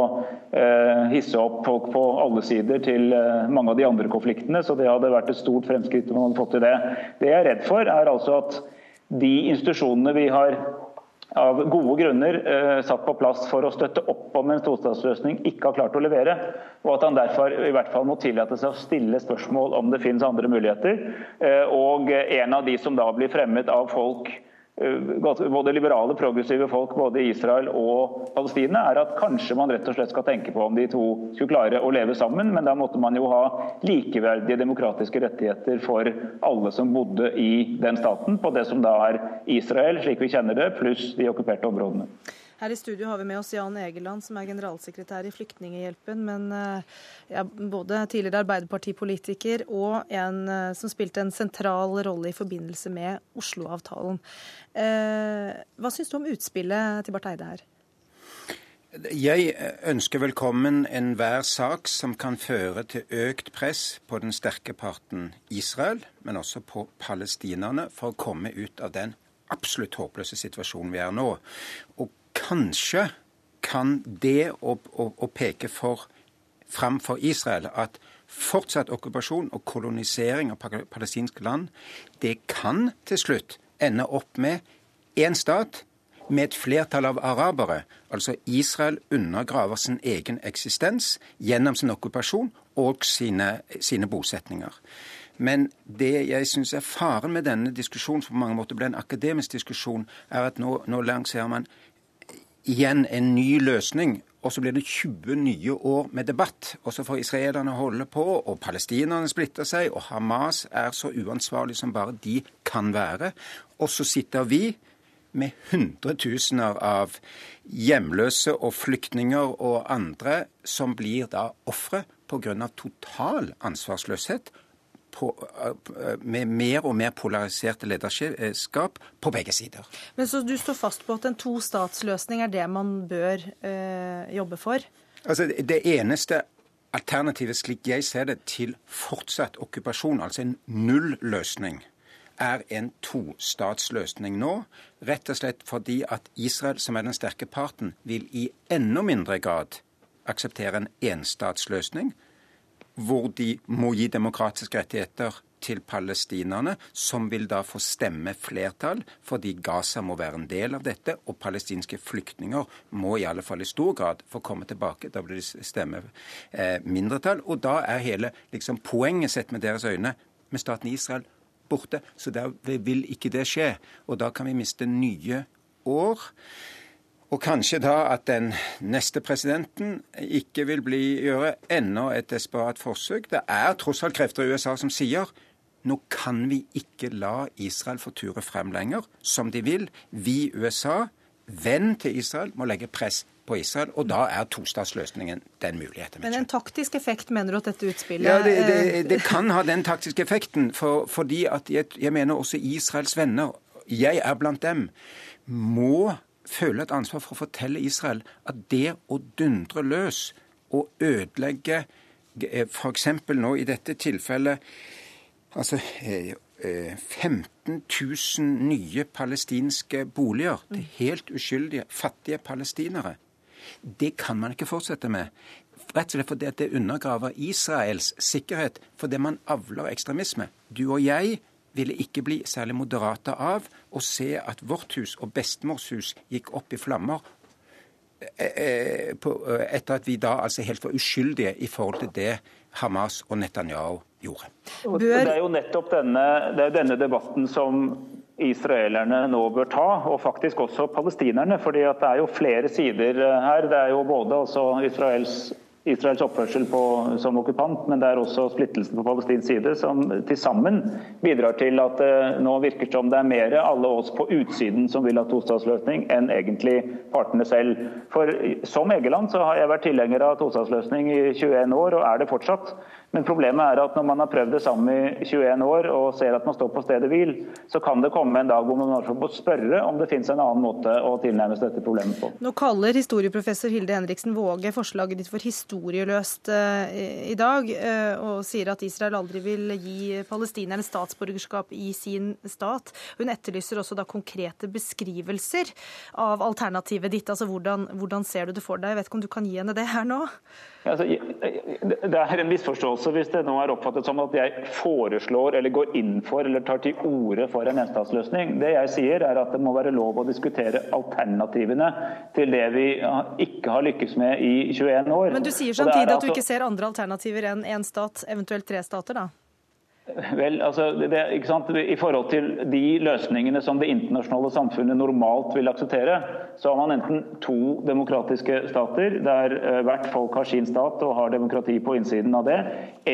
S9: hisse opp folk på alle sider til mange av de andre konfliktene. Så det hadde vært et stort fremskritt om man hadde fått til det. Det jeg er redd for, er altså at de institusjonene vi har av gode grunner eh, satt på plass for å støtte opp om en tostatsløsning, ikke har klart å levere. Og at han derfor i hvert fall må tillate seg å stille spørsmål om det finnes andre muligheter. Eh, og en av de som da blir fremmet av folk både liberale, progressive folk både i Israel og Palestina, er at kanskje man rett og slett skal tenke på om de to skulle klare å leve sammen. Men da måtte man jo ha likeverdige demokratiske rettigheter for alle som bodde i den staten, på det som da er Israel, slik vi kjenner det, pluss de okkuperte områdene.
S2: Her i studio har vi med oss Jan Egeland, som er generalsekretær i Flyktninghjelpen. Men eh, ja, både tidligere Arbeiderpartipolitiker og en eh, som spilte en sentral rolle i forbindelse med Oslo-avtalen. Eh, hva syns du om utspillet til Barth Eide her?
S10: Jeg ønsker velkommen enhver sak som kan føre til økt press på den sterke parten Israel, men også på palestinerne, for å komme ut av den absolutt håpløse situasjonen vi er nå. Og kanskje kan det å, å, å peke for, fram for Israel at fortsatt okkupasjon og kolonisering av palestinske land, det kan til slutt ende opp med én stat med et flertall av arabere. Altså Israel undergraver sin egen eksistens gjennom sin okkupasjon og sine, sine bosetninger. Men det jeg syns er faren med denne diskusjonen, som på mange måter ble en akademisk diskusjon, er at nå, nå lanserer man igjen en ny løsning. Og så blir det 20 nye år med debatt. Og så får israelerne holde på, og palestinerne splitter seg, og Hamas er så uansvarlig som bare de kan være. Og så sitter vi med hundretusener av hjemløse og flyktninger og andre som blir da ofre pga. total ansvarsløshet på, eh, med mer og mer polariserte lederskap på begge sider.
S2: Men Så du står fast på at en tostatsløsning er det man bør øh, jobbe for?
S10: Altså, Det eneste alternativet, slik jeg ser det, til fortsatt okkupasjon, altså en nulløsning, er en tostatsløsning nå. Rett og slett fordi at Israel, som er den sterke parten, vil i enda mindre grad akseptere en enstatsløsning hvor de må gi demokratiske rettigheter til palestinerne, som vil da få stemmeflertall, fordi Gaza må være en del av dette, og palestinske flyktninger må i alle fall i stor grad få komme tilbake. Da blir det stemme eh. Og da er hele liksom, poenget sett med deres øyne med staten Israel borte. Så der vil ikke det skje. Og da kan vi miste nye år. Og kanskje da at den neste presidenten ikke vil bli, gjøre enda et desperat forsøk. Det er tross alt krefter i USA som sier nå kan vi ikke la Israel få ture frem lenger som de vil. Vi, USA, venn til Israel, må legge press på Israel, og da er tostatsløsningen den muligheten.
S2: Men en taktisk effekt, mener du at dette utspillet
S10: Ja, Det, det, det kan ha den taktiske effekten, for, fordi at jeg, jeg mener også Israels venner, jeg er blant dem, må føle et ansvar for å fortelle Israel at det å dundre løs og ødelegge f.eks. nå i dette tilfellet altså 15 000 nye palestinske boliger til helt uskyldige, fattige palestinere. Det kan man ikke fortsette med. Rett og slett fordi det undergraver Israels sikkerhet fordi man avler ekstremisme. Du og jeg ville ikke bli særlig moderate av å se at vårt hus og bestemors hus gikk opp i flammer etter at vi da altså helt var uskyldige i forhold til det Hamas og Netanyahu gjorde.
S9: Det er jo nettopp denne, det er denne debatten som israelerne nå bør ta, og faktisk også palestinerne. fordi Det er jo flere sider her. Det er jo både Israels Israels oppførsel på, som okkupant, men det er også splittelsen på palestinsk side som til sammen bidrar til at det nå virker som det er mer alle oss på utsiden som vil ha tostatsløsning, enn egentlig partene selv. For Som Egeland så har jeg vært tilhenger av tostatsløsning i 21 år, og er det fortsatt. Men problemet er at når man har prøvd det sammen i 21 år og ser at man står på stedet hvil, så kan det komme en dag hvor man må spørre om det finnes en annen måte å tilnærme seg dette problemet på.
S2: Nå kaller historieprofessor Hilde Henriksen Våge forslaget ditt for historieløst eh, i dag, eh, og sier at Israel aldri vil gi palestinerne statsborgerskap i sin stat. Hun etterlyser også da konkrete beskrivelser av alternativet ditt. altså Hvordan, hvordan ser du det for deg? Jeg vet ikke om du kan gi henne det her nå?
S9: Altså, det er en misforståelse hvis det nå er oppfattet som at jeg foreslår eller går inn for eller tar til orde for en enstatsløsning. Det jeg sier er at det må være lov å diskutere alternativene til det vi ikke har lykkes med i 21 år.
S2: Men du sier samtidig at du altså ikke ser andre alternativer enn én stat, eventuelt tre stater, da?
S9: Vel, altså, det, I forhold til de løsningene som det internasjonale samfunnet normalt vil akseptere, så har man enten to demokratiske stater, der uh, hvert folk har sin stat og har demokrati på innsiden av det,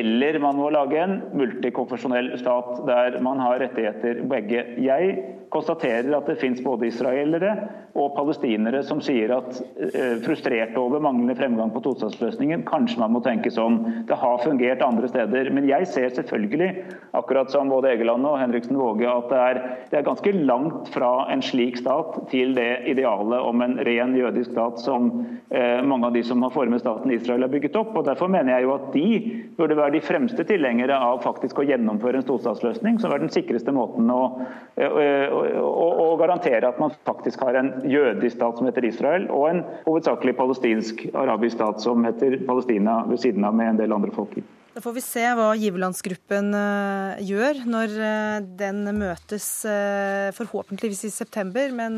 S9: eller man må lage en multikonfesjonell stat der man har rettigheter begge. Jeg konstaterer at det finnes både israelere og palestinere som sier at uh, frustrert over manglende fremgang på tostatsløsningen, kanskje man må tenke sånn. Det har fungert andre steder. Men jeg ser selvfølgelig akkurat som både Egeland og Henriksen Våge, at det er, det er, ganske langt fra en slik stat til det idealet om en ren jødisk stat som eh, mange av de som har formet staten Israel har bygget opp. og Derfor mener jeg jo at de burde være de fremste tilhengere av faktisk å gjennomføre en storstatsløsning, som er den sikreste måten å, å, å, å garantere at man faktisk har en jødisk stat som heter Israel, og en hovedsakelig palestinsk arabisk stat som heter Palestina ved siden av med en del andre folk.
S2: Da får vi se hva giverlandsgruppen eh, gjør når eh, den møtes eh, forhåpentligvis i september, men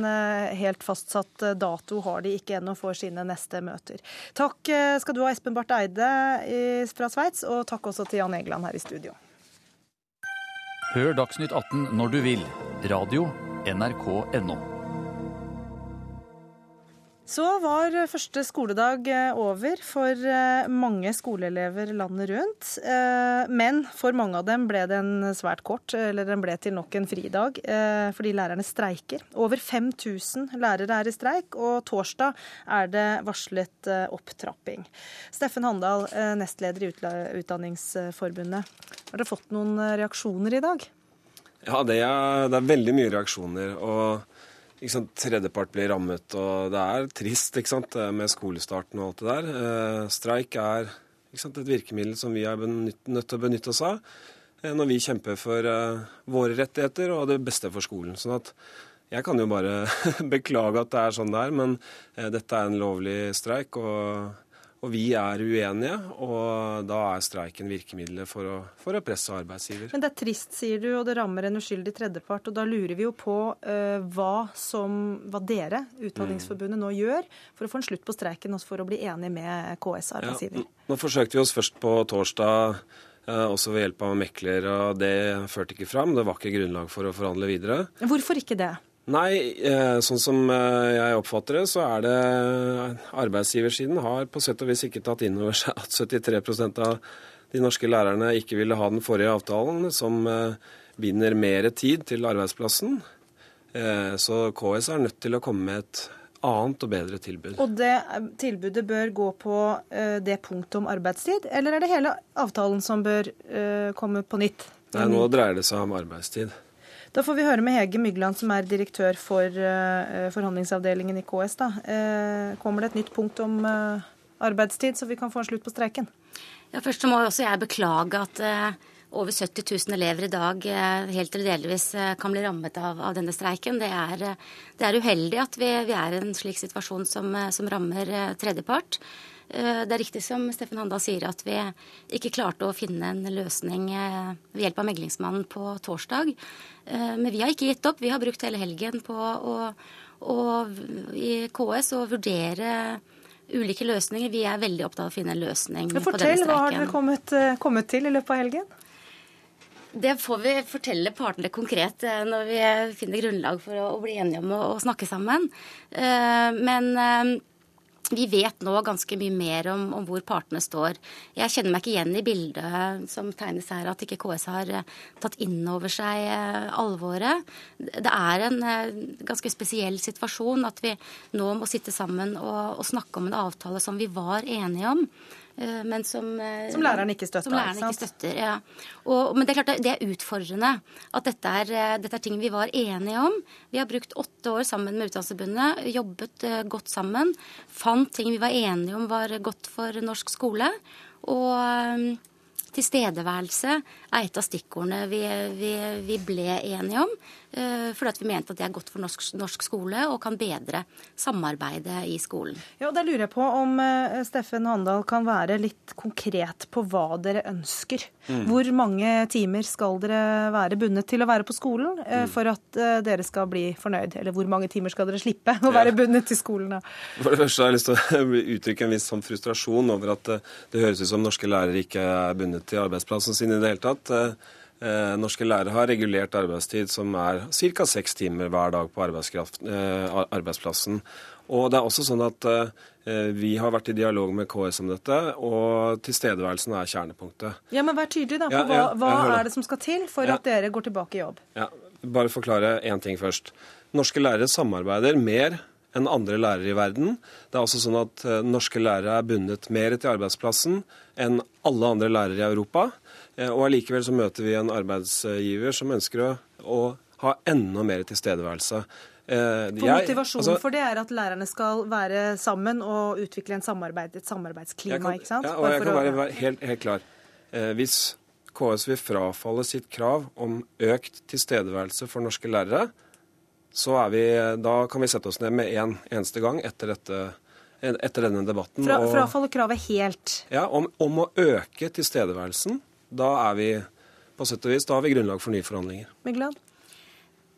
S2: helt fastsatt dato har de ikke ennå for sine neste møter. Takk skal du ha, Espen Barth Eide fra Sveits, og takk også til Jan Egeland her i studio.
S1: Hør Dagsnytt 18 når du vil. Radio NRK NRK.no.
S2: Så var første skoledag eh, over for eh, mange skoleelever landet rundt. Eh, men for mange av dem ble den svært kort, eller den ble til nok en fridag, fordi lærerne streiker. Over 5000 lærere er i streik, og torsdag er det varslet opptrapping. Steffen Handal, nestleder i Utdanningsforbundet. Har dere fått noen reaksjoner i dag?
S11: Ja, det er, det er veldig mye reaksjoner. og sant, tredjepart blir rammet, og det er trist ikke sant, med skolestarten og alt det der. Eh, streik er sant, et virkemiddel som vi er benytt, nødt til å benytte oss av eh, når vi kjemper for eh, våre rettigheter og det beste for skolen. Sånn at jeg kan jo bare *laughs* beklage at det er sånn det er, men eh, dette er en lovlig streik. og og vi er uenige, og da er streiken virkemidlet for å, for å presse arbeidsgiver.
S2: Men det er trist, sier du, og det rammer en uskyldig tredjepart. Og da lurer vi jo på uh, hva, som, hva dere, Utdanningsforbundet, nå gjør for å få en slutt på streiken og for å bli enig med KS arbeidsgiver. Ja,
S11: nå forsøkte vi oss først på torsdag. Uh, også ved hjelp av mekler, og det førte ikke fram. Det var ikke grunnlag for å forhandle videre.
S2: Hvorfor ikke det?
S11: Nei, eh, sånn som eh, jeg oppfatter det, så er det arbeidsgiversiden har på sett og vis ikke tatt inn over seg at 73% av de norske lærerne ikke ville ha den forrige avtalen, som eh, binder mer tid til arbeidsplassen. Så KS er nødt til å komme med et annet og bedre tilbud.
S2: Og det tilbudet bør gå på det punktet om arbeidstid, eller er det hele avtalen som bør komme på nytt?
S11: Nei, nå dreier det seg om arbeidstid.
S2: Da får vi høre med Hege Mygland, som er direktør for uh, forhandlingsavdelingen i KS. Da. Uh, kommer det et nytt punkt om uh, arbeidstid, så vi kan få en slutt på streiken?
S12: Ja, Først så må også jeg beklage at over 70 000 elever i dag helt eller delvis kan bli rammet av, av denne streiken. Det er, det er, uheldig at vi, vi er i en slik situasjon som, som rammer tredjepart. Eh, det er riktig som Steffen Handa sier, at vi ikke klarte å finne en løsning eh, ved hjelp av meglingsmannen på torsdag. Eh, men vi har ikke gitt opp. Vi har brukt hele helgen på å, å i KS å vurdere ulike løsninger. Vi er veldig opptatt av å finne en løsning
S2: fortell, på denne streiken. Hva har dere kommet, kommet til i løpet av helgen?
S12: Det får vi fortelle partene konkret når vi finner grunnlag for å, bli enige om å, snakke sammen. Men vi vet nå ganske mye mer om, om, hvor partene står. Jeg kjenner meg ikke igjen i bildet som tegnes her, at ikke KS har eh, tatt inn over seg eh, alvoret. Det er en eh, ganske spesiell situasjon at vi nå må sitte sammen og, og snakke om en avtale som vi var enige om.
S2: Eh, men som, eh, som læreren ikke støtter.
S12: Som læreren ikke støtter, ja. Og, men det er klart det er utfordrende at dette er, eh, dette er, ting vi var enige om. Vi har brukt åtte år sammen med Utdanningsforbundet, jobbet godt sammen. Fant ting vi var enige om var godt for norsk skole. Og tilstedeværelse er et av stikkordene vi, vi, vi ble enige om. for fordi vi mente at det er godt for norsk, norsk, skole og kan bedre samarbeidet i skolen.
S2: Ja, og Da lurer jeg på om uh, Steffen Handal kan være litt konkret på hva dere ønsker. Mm. Hvor mange timer skal dere være bundet til å være på skolen uh, mm. for at dere skal bli fornøyd? Eller hvor mange timer skal dere slippe å være bundet til skolen? Da?
S11: For det første har jeg lyst til å *laughs* uttrykke en viss sånn frustrasjon over at det høres ut som norske lærere ikke er bundet til arbeidsplassen sin i det hele tatt. Eh, norske lærere har regulert arbeidstid som er ca. seks timer hver dag på eh, arbeidsplassen. Og det er også sånn at eh, vi har vært i dialog med KS om dette, og tilstedeværelsen er kjernepunktet.
S2: Ja, men Vær tydelig, da. på Hva, hva er det som skal til for at dere går tilbake i jobb?
S11: Ja, Bare forklare én ting først. Norske lærere samarbeider mer enn andre lærere i verden. Det er også sånn at norske lærere er bundet mer til arbeidsplassen enn alle andre lærere i Europa. Eh, og allikevel så møter vi en arbeidsgiver som ønsker å, å ha enda mer tilstedeværelse.
S2: Eh, for Motivasjonen altså, for det er at lærerne skal være sammen og utvikle samarbeid, et samarbeidsklima,
S11: kan,
S2: ikke sant?
S11: Ja, og jeg kan være helt, helt klar. Eh, hvis KS vil frafalle sitt krav om økt tilstedeværelse for norske lærere, så vi, da kan vi sette oss ned med en eneste gang etter, dette, etter denne debatten.
S2: Fra, frafalle kravet helt?
S11: Ja, om, om å øke tilstedeværelsen da er vi på sett og vis, da har vi grunnlag for nye forhandlinger.
S2: Mygland?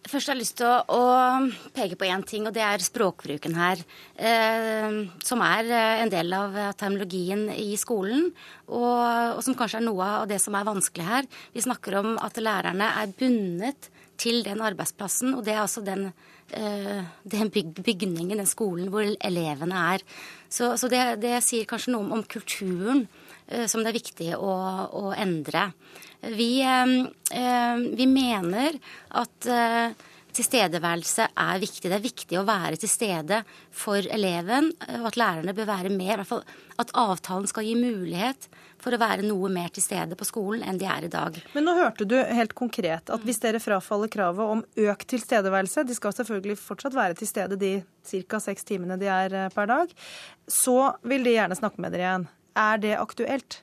S12: Først har jeg lyst til å, å peke på én ting, og det er språkbruken her. Eh, som er eh, en del av terminologien i skolen, og, og, som kanskje er noe av det som er vanskelig her. Vi snakker om at lærerne er bundet til den arbeidsplassen, og det er altså den, eh, den bygningen, den skolen hvor elevene er. Så, så det, det, sier kanskje noe om, om kulturen Eh, som det er viktig å, å endre. Vi, eh, eh, vi, mener at tilstedeværelse er viktig. Det er viktig å være til stede for eleven, og at lærerne bør være mer. I hvert fall at avtalen skal gi mulighet for å være noe mer til stede på skolen enn de er i dag.
S2: Men nå hørte du helt konkret at hvis dere frafaller kravet om økt tilstedeværelse, de skal selvfølgelig fortsatt være til stede de ca. seks timene de er per dag, så vil de gjerne snakke med dere igjen. Er det aktuelt?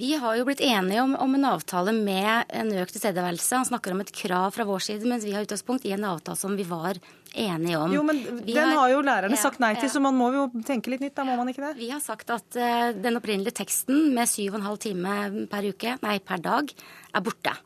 S12: Vi har jo blitt enige om, om en avtale med en økt tilstedeværelse. Han snakker om et krav fra vår side, mens vi har utgangspunkt i en avtale som vi var enige om.
S2: Jo, men
S12: vi
S2: Den har, har jo lærerne ja, sagt nei til, så man må jo tenke litt nytt, da må man ikke det?
S12: Vi har sagt at uh, den opprinnelige teksten med syv og en halv time per uke, nei per dag, er borte.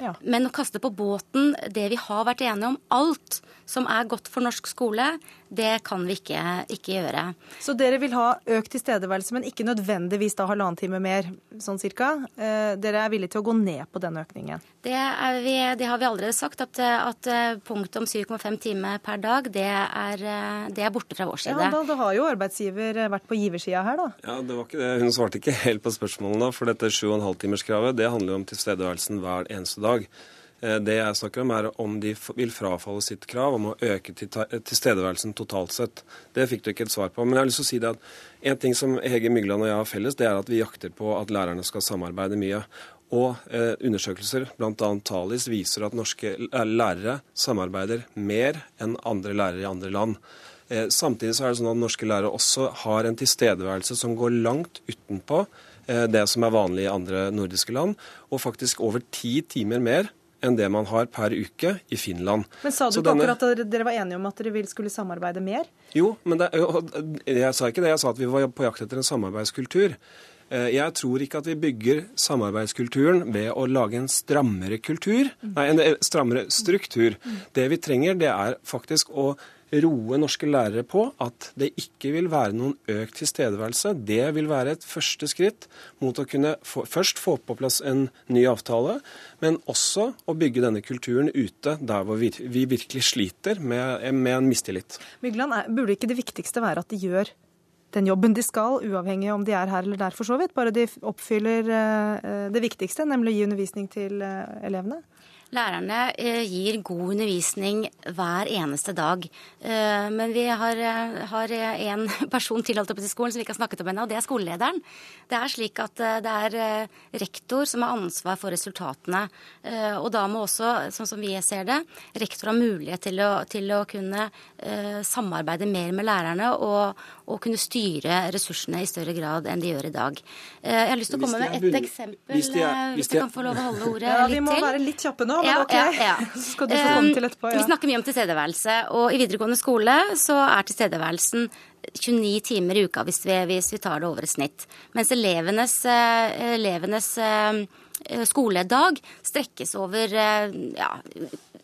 S12: Ja. Men å kaste på båten det vi har vært enige om, alt som er godt for norsk skole, det kan vi ikke, ikke gjøre.
S2: Så dere vil ha økt tilstedeværelse, men ikke nødvendigvis da halvannen time mer, sånn cirka? Eh, dere er villige til å gå ned på den økningen?
S12: Det, vi, det har vi allerede sagt, at, at eh, punktet om 7,5 timer per dag, det er, eh, det er, borte fra vår side.
S2: Ja, da, da har jo arbeidsgiver vært på giversida her, da.
S11: Ja, det var ikke det. Hun svarte ikke *laughs* helt på spørsmålene, da. For dette 7,5-timerskravet, det handler jo om tilstedeværelsen hver eneste dag. Eh, det jeg snakker om, er om de vil frafalle sitt krav om å øke tilstedeværelsen totalt sett. Det fikk du ikke et svar på. Men jeg har lyst til å si det at en ting som Hege Mygland og jeg har felles, det er at vi jakter på at lærerne skal samarbeide mye. Og eh, undersøkelser, bl.a. Talis, viser at norske lærere samarbeider mer enn andre lærere i andre land. Eh, samtidig så er det sånn at norske lærere også har en tilstedeværelse som går langt utenpå eh, det som er vanlig i andre nordiske land, og faktisk over ti timer mer enn det man har per uke i Finland.
S2: Men Sa du ikke denne... akkurat at dere var enige om at dere vil skulle samarbeide mer?
S11: Jo, men det, jeg sa ikke det. Jeg sa at vi var på jakt etter en samarbeidskultur. Eh, jeg tror ikke at vi bygger samarbeidskulturen ved å lage en strammere kultur, nei, en eh, strammere struktur. Det vi trenger, det er faktisk å roe norske lærere på at det ikke vil være noen økt tilstedeværelse. Det vil være et første skritt mot å kunne få, først få på plass en ny avtale, men også å bygge denne kulturen ute der hvor vi, vi virkelig sliter med, med en mistillit.
S2: Mygland, burde ikke det viktigste være at de gjør den jobben de skal, uavhengig om de er her eller der, for så vidt. Bare de oppfyller eh, det viktigste, nemlig å gi undervisning til eh, elevene?
S12: Lærerne eh, gir god undervisning hver eneste dag. Eh, men vi har, eh, har en *laughs* person til skolen som vi ikke har snakket om ennå, og det er skolelederen. Det er slik at det er rektor som har ansvar for resultatene. Og da må også, sånn som vi ser det, rektor ha mulighet til å, til å kunne samarbeide mer med lærerne og, og, kunne styre ressursene i større grad enn de gjør i dag. Jeg har lyst til å komme med ett eksempel, hvis, jeg kan få lov å holde ordet litt til.
S2: Ja, Vi må være litt kjappe nå men ja, ok. Ja, ja. *laughs* Skal du få komme til etterpå.
S12: Vi snakker mye om tilstedeværelse, og i videregående skole så er tilstedeværelsen 29 timer i uka hvis vi, hvis vi tar det over et snitt. Mens elevenes, eh, elevenes eh, skoledag strekkes over ja,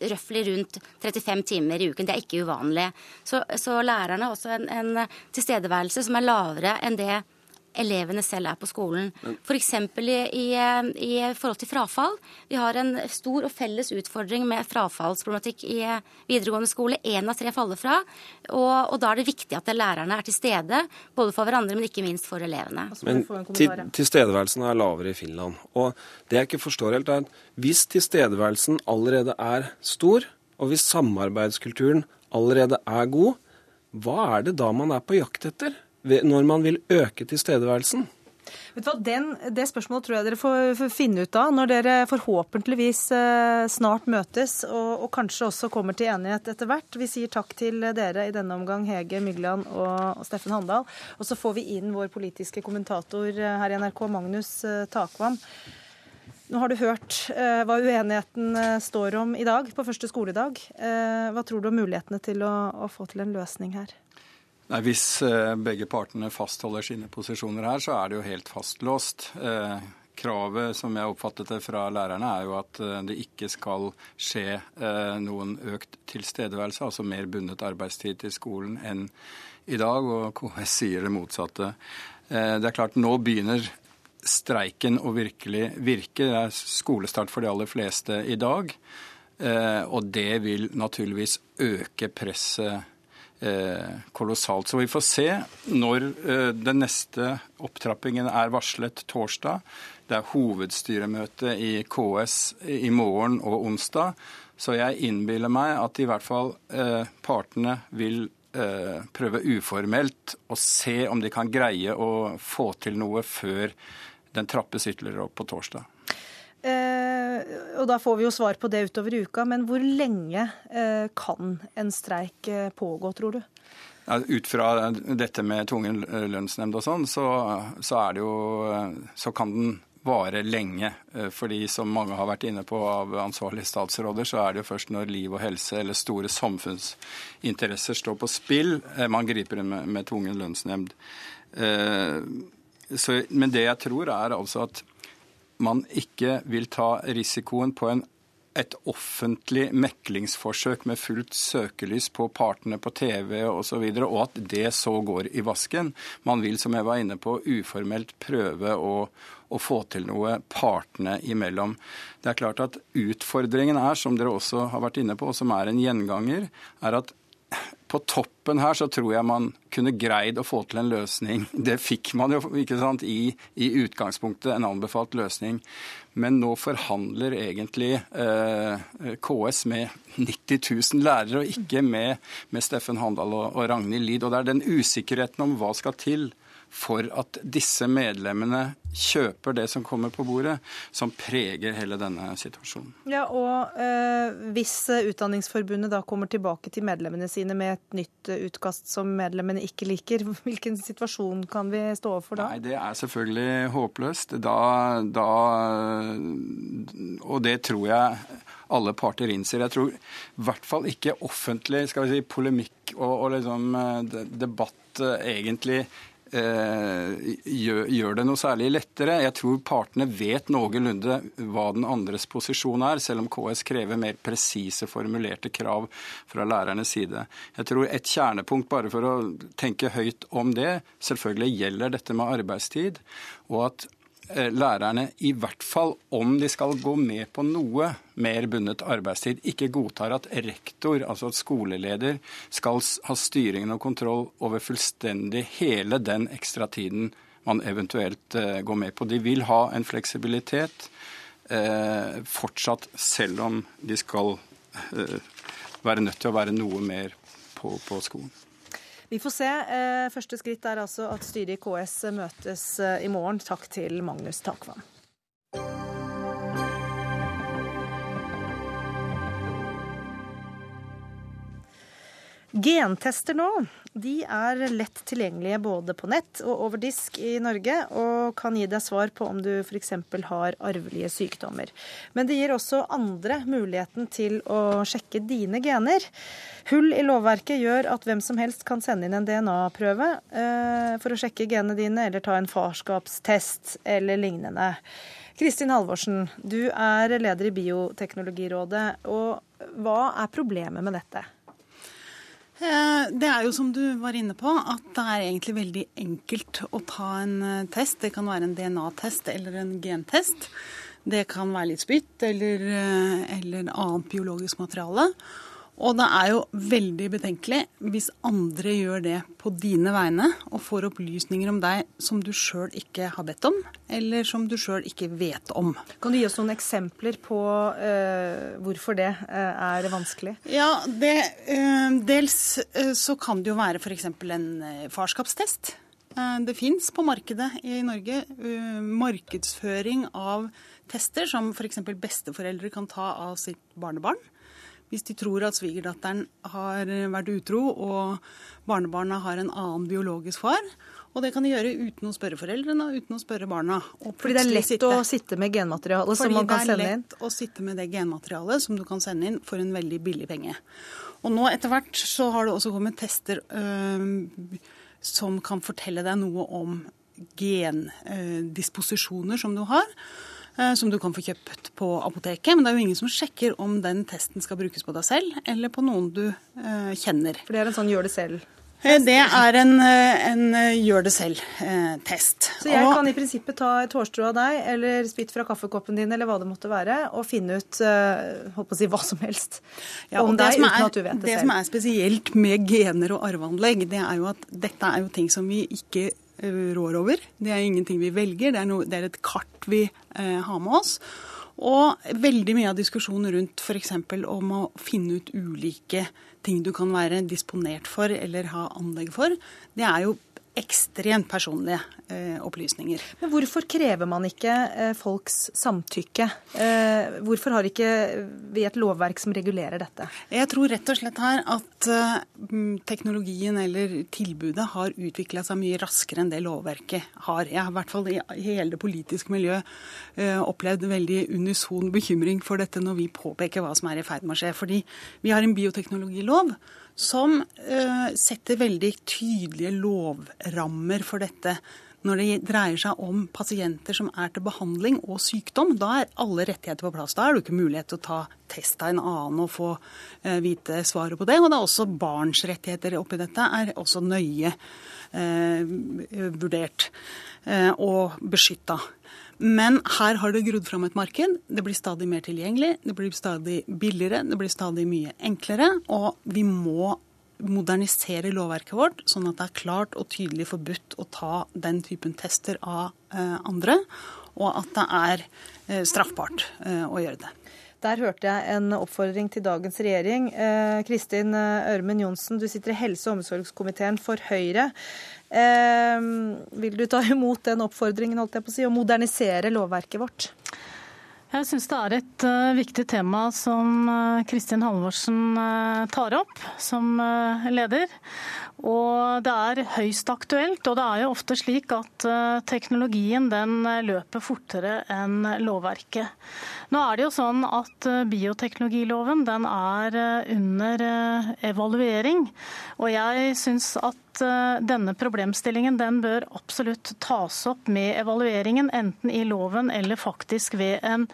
S12: røftlig rundt 35 timer i uken. Det er ikke uvanlig. Så, så lærerne har også en, en tilstedeværelse som er lavere enn det elevene selv er på skolen. F.eks. For i, i, i forhold til frafall. Vi har en stor og felles utfordring med frafallsproblematikk i videregående skole. Én av tre faller fra. Og, og, da er det viktig at lærerne er til stede, både for hverandre, men ikke minst for elevene.
S11: Men tilstedeværelsen er lavere i Finland. Og det jeg ikke forstår helt, er at hvis tilstedeværelsen allerede er stor, og hvis samarbeidskulturen allerede er god, hva er det da man er på jakt etter? Når man vil øke tilstedeværelsen?
S2: Vet du hva, Den, Det spørsmålet tror jeg dere får, finne ut av når dere forhåpentligvis eh, snart møtes og, og, kanskje også kommer til enighet etter hvert. Vi sier takk til dere i denne omgang, Hege Mygland og, Steffen Handal. Og så får vi inn vår politiske kommentator eh, her i NRK, Magnus eh, Takvam. Nå har du hørt hva uenigheten står om i dag, på første skoledag. Hva tror du om mulighetene til å, å få til en løsning her?
S13: Nei, Hvis eh, begge partene fastholder sine posisjoner her, så er det jo helt fastlåst. Eh, kravet som jeg oppfattet det fra lærerne, er jo at eh, det ikke skal skje noen økt tilstedeværelse, altså mer bundet arbeidstid til skolen enn i dag, og KS sier det motsatte. Det er klart, nå begynner streiken å virkelig virke. Det er skolestart for de aller fleste i dag. Og det vil naturligvis øke presset kolossalt. Så vi får se når eh, den neste opptrappingen er varslet torsdag. Det er hovedstyremøte i KS i morgen og onsdag. Så jeg innbiller meg at i hvert fall eh, partene vil prøve uformelt å se om de kan greie å få til noe før den trappes ytterligere opp på torsdag.
S2: Eh, og da får vi jo svar på det utover uka, men hvor lenge eh, kan en streik eh, pågå, tror du?
S13: Ut fra dette med tvungen lønnsnemnd og sånn, så, så, er det jo Så kan den vare lenge. Fordi som mange har vært inne på av ansvarlige statsråder, så er det jo først når liv og helse eller store samfunnsinteresser står på spill, man griper inn med, med tvungen lønnsnemnd. Men det jeg tror er altså at man ikke vil ta risikoen på en et offentlig meklingsforsøk med fullt søkelys på partene på TV osv., og, så videre, og at det så går i vasken. Man vil, som jeg var inne på, uformelt prøve å, å få til noe partene imellom. Det er klart at Utfordringen er, som dere også har vært inne på, og som er en gjenganger, er at på toppen her så tror jeg man kunne greid å få til en løsning. *laughs* Det fikk man jo ikke sant, i, i utgangspunktet, en anbefalt løsning. Men nå forhandler egentlig eh, KS med 90 000 lærere, og ikke med, med Steffen Handal og, og Ragnhild Lid. Og det er den usikkerheten om hva skal til for at disse medlemmene kjøper det som kommer på bordet, som preger hele denne situasjonen.
S2: Ja, og eh, Hvis Utdanningsforbundet da kommer tilbake til medlemmene sine med et nytt utkast som medlemmene ikke liker, *laughs* hvilken situasjon kan vi stå overfor da?
S13: Nei, Det er selvfølgelig håpløst. Da, da Og det tror jeg alle parter innser. Jeg tror i hvert fall ikke offentlig skal vi si, polemikk og, og liksom, eh, debatt eh, egentlig Eh, gjør det noe særlig lettere. Jeg tror partene vet noenlunde hva den andres posisjon er, selv om KS krever mer presise formulerte krav fra lærernes side. Jeg tror et kjernepunkt, bare for å tenke høyt om det, selvfølgelig gjelder dette med arbeidstid. og at lærerne, i hvert fall om de skal gå med på noe mer bundet arbeidstid, ikke godtar at rektor, altså at skoleleder, skal ha styringen og kontroll over fullstendig hele den ekstra tiden man eventuelt uh, går med på. De vil ha en fleksibilitet eh, fortsatt, selv om de skal eh, være nødt til å være noe mer på, på skolen.
S2: Vi får se. Eh, første skritt er altså at styret i KS møtes eh, i morgen. Takk til Magnus Takvam. Gentester nå de er lett tilgjengelige både på nett og over disk i Norge, og kan gi deg svar på om du f.eks. har arvelige sykdommer. Men det gir også andre muligheten til å sjekke dine gener. Hull i lovverket gjør at hvem som helst kan sende inn en DNA-prøve eh, for å sjekke genene dine, eller ta en farskapstest eller lignende. Kristin Halvorsen, du er leder i Bioteknologirådet. og Hva er problemet med dette?
S14: Eh, det er jo som du var inne på, at det er egentlig veldig enkelt å ta en eh, test. Det kan være en DNA-test eller en gentest. Det kan være litt spytt eller, eh, eller annet biologisk materiale. Og det er jo veldig betenkelig hvis andre gjør det på dine vegne og får opplysninger om deg som du sjøl ikke har bedt om, eller som du sjøl ikke vet om.
S2: Kan du gi oss noen eksempler på uh, hvorfor det uh, er vanskelig?
S14: Ja, det, uh, Dels så kan det jo være f.eks. en farskapstest. Det fins på markedet i Norge markedsføring av tester som f.eks. besteforeldre kan ta av sitt barnebarn hvis de tror at svigerdatteren har vært utro og barnebarna har en annen biologisk far. Og det kan de gjøre uten å spørre foreldrene og uten å spørre barna.
S2: Fordi det er lett sitte. å sitte med genmaterialet som man kan sende inn?
S14: Fordi det er lett å sitte med det genmaterialet som du kan sende inn for en veldig billig penge. Og nå etter hvert så har det også kommet tester øh, som kan fortelle deg noe om gendisposisjoner øh, som du har. Eh, som du kan få kjøpt på apoteket. Men det er jo ingen som sjekker om den testen skal brukes på deg selv eller på noen du uh, kjenner.
S2: For det er en sånn gjør det selv?
S14: Eh, det er en, en gjør det selv-test.
S2: Så jeg kan i prinsippet ta et hårstrå av deg eller spytt fra kaffekoppen din eller hva det måtte være, og finne ut holdt på å si, hva som helst ja, om deg uten at du vet det,
S14: det selv. Det som er spesielt med gener og arveanlegg, det er jo at dette er jo ting som vi ikke rår over. Det er ingenting vi velger, det er, noe, det er et kart vi eh, har med oss. Og veldig mye av diskusjonen rundt f.eks. om å finne ut ulike ting du kan være disponert for eller ha anlegg for, det er jo ekstremt personlige eh, opplysninger.
S2: Men hvorfor krever man ikke eh, folks samtykke? Eh, hvorfor har ikke vi et lovverk som regulerer dette?
S14: Jeg tror rett og slett her at eh, teknologien eller tilbudet har utvikla seg mye raskere enn det lovverket har. Jeg har i hvert fall i hele det politiske miljøet eh, opplevd veldig unison bekymring for dette når vi påpeker hva som er i ferd med å skje. Fordi vi har en bioteknologilov som uh, setter veldig tydelige lovrammer for dette Når det dreier seg om pasienter som er til behandling og sykdom, da er alle rettigheter på plass. Da er det ikke mulighet til å ta test av en annen og få eh, vite svaret på det. Og det er også barns rettigheter oppi dette er også nøye eh, vurdert eh, og beskytta. Men her har det grodd fram et marked. Det blir stadig mer tilgjengelig, det blir stadig billigere, det blir stadig mye enklere. Og vi må modernisere lovverket vårt, sånn at det er klart og tydelig forbudt å ta den typen tester av eh, andre, og at det er eh, straffbart eh, å gjøre det.
S2: Der hørte jeg en oppfordring til dagens regjering. Eh, Kristin Ørmen Johnsen, du sitter i helse- og omsorgskomiteen for Høyre. Eh, vil du ta *laughs* imot den oppfordringen holdt jeg på å si, og modernisere lovverket vårt?
S15: Jeg syns det er et uh, viktig tema som uh, Kristin Halvorsen uh, tar opp som leder. Og det er høyst aktuelt. Og det er jo ofte slik at teknologien den løper fortere enn lovverket. Nå er det jo sånn at bioteknologiloven den er under evaluering. Og jeg syns at Eh, denne problemstillingen den bør absolutt tas opp med evalueringen, enten i loven eller faktisk ved en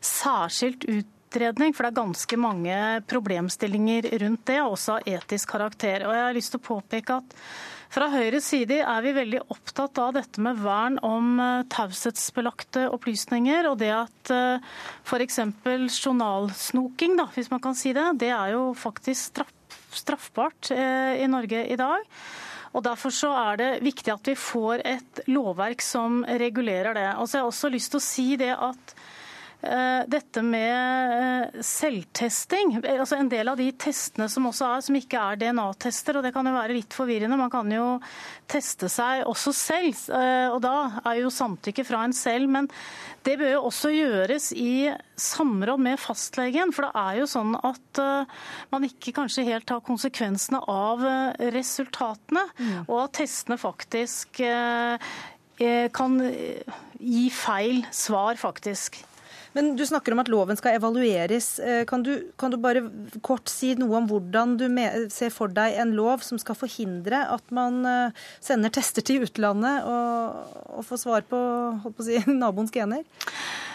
S15: særskilt utredning. For det er ganske mange problemstillinger rundt det, også av etisk karakter. Og jeg har lyst til å påpeke at fra Høyres side er vi veldig opptatt av dette med vern om eh, taushetsbelagte opplysninger. Og det at eh, f.eks. journalsnoking, da, hvis man kan si det, det er jo faktisk straffbart i Norge i dag. Og Derfor så er det viktig at vi får et lovverk som regulerer det. Og så har jeg også lyst til å si det at Eh, dette med eh, selvtesting. altså En del av de testene som også er, som ikke er DNA-tester, og det kan jo være litt forvirrende. Man kan jo teste seg også selv, eh, og da er jo samtykke fra en selv. Men det bør jo også gjøres i samråd med fastlegen. For det er jo sånn at man ikke kanskje helt tar konsekvensene av resultatene, mm. og at testene faktisk kan gi feil svar, faktisk.
S2: Men du snakker om at loven skal evalueres. Eh, kan du, kan du bare kort si noe om hvordan du ser for deg en lov som skal forhindre at man eh, sender tester til utlandet og, og får svar på, på si, *laughs* naboens gener?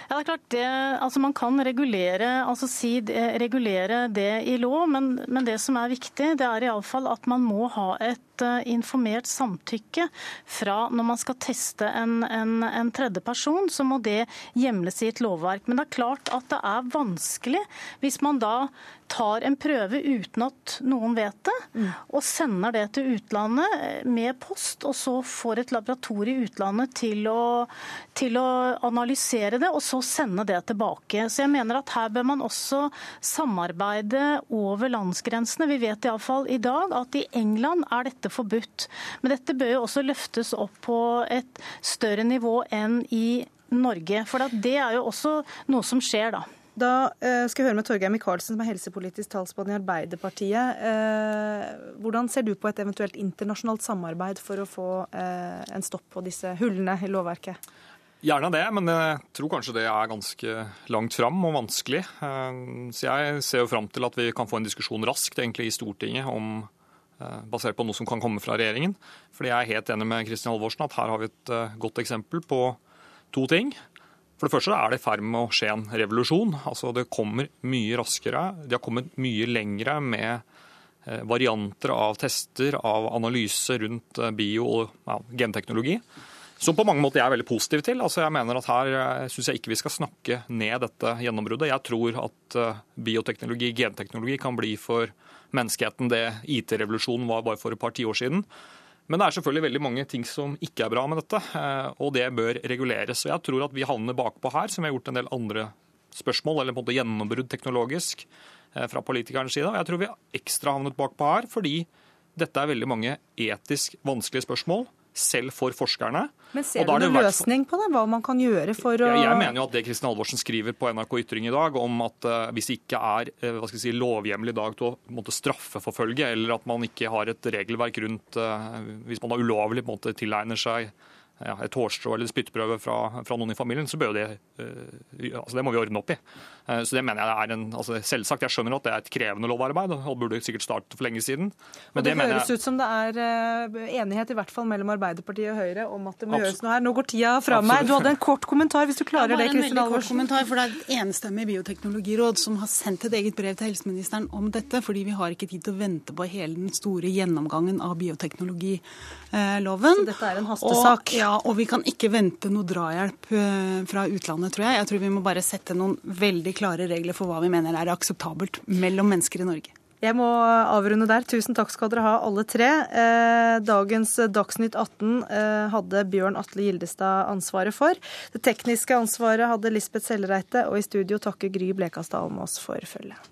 S15: Ja, det er klart det, altså Man kan regulere, altså si, regulere det i lov, men, men det som er viktig, det er iallfall at man må ha et uh, informert samtykke fra når man skal teste en, en, en tredje person, så må det hjemles i et lovverk. Men det er klart at det er vanskelig hvis man da tar en prøve uten at noen vet det, mm. og sender det til utlandet med post, og så får et laboratorium i utlandet til å, til å, analysere det, og så sende det tilbake. Så jeg mener at her bør man også samarbeide over landsgrensene. Vi vet iallfall i dag at i England er dette forbudt. Men dette bør jo også løftes opp på et større nivå enn i Norge. For det er jo også noe som skjer, da.
S2: Da uh, skal jeg høre med Torgeir Micaelsen, som er helsepolitisk talsmann i Arbeiderpartiet. Uh, hvordan ser du på et eventuelt internasjonalt samarbeid for å få uh, en stopp på disse hullene i lovverket?
S16: Gjerne det, men jeg tror kanskje det er ganske langt fram og vanskelig. Så jeg ser jo fram til at vi kan få en diskusjon raskt egentlig i Stortinget om basert på noe som kan komme fra regjeringen. Fordi jeg er helt enig med Kristin Halvorsen at her har vi et godt eksempel på to ting. For det første er det i ferd med å skje en revolusjon. Altså Det kommer mye raskere. De har kommet mye lengre med eh, varianter av tester, av analyse rundt eh, bio- og ja, genteknologi. Som på mange måter jeg er veldig positiv til. Altså jeg mener at Her eh, syns jeg ikke vi skal snakke ned dette gjennombruddet. Jeg tror at bioteknologi, genteknologi, kan bli for menneskeheten det IT-revolusjonen var bare for et par tiår siden. Men det er selvfølgelig veldig mange ting som ikke er bra med dette, eh, og det bør reguleres. Og jeg tror at vi havner bakpå her, som vi har gjort en del andre spørsmål, eller på en måte gjennombrudd teknologisk eh, fra politikernes side. Og jeg tror vi har ekstra havnet bakpå her fordi dette er veldig mange etisk vanskelige spørsmål selv for forskerne.
S2: Men Ser du noen løsning på det? Hva man kan gjøre for å
S16: Jeg mener jo at det Kristin Halvorsen skriver på NRK Ytring i dag, om at uh, hvis det ikke er uh, hva skal si, lovhjemmel i dag til å straffeforfølge, eller at man ikke har et regelverk rundt uh, hvis man da ulovlig måte, tilegner seg ja, et hårstrå eller spyttprøve fra, fra, noen i familien, så bør det uh, altså det må vi ordne opp i. Uh, så det mener jeg er en, altså Selvsagt, jeg skjønner at det er et krevende lovarbeid og burde sikkert startet for lenge siden.
S2: Men og det, det høres jeg... ut som det er uh, enighet i hvert fall mellom Arbeiderpartiet og Høyre om at det må Absolutt. gjøres noe her. Nå går tida fra Absolutt. meg. Du hadde en kort kommentar, hvis du klarer det, Kristin Alvorsen.
S14: kommentar, for Det er et enstemmig bioteknologiråd som har sendt et eget brev til helseministeren om dette, fordi vi har ikke tid til å vente på hele den store gjennomgangen av bioteknologiloven.
S2: Så dette er en hastesak?
S14: Og, ja, og vi kan ikke vente noe drahjelp eh, fra utlandet, tror jeg. Jeg tror vi må bare sette noen veldig klare regler for hva vi mener er akseptabelt mellom mennesker i Norge.
S2: Jeg må avrunde der. Tusen takk skal dere ha, alle tre. Eh, dagens Dagsnytt 18 eh, hadde Bjørn Atle Gildestad ansvaret for. Det tekniske ansvaret hadde Lisbeth Sellereite, og i studio takker Gry Blekastad Almås for følget.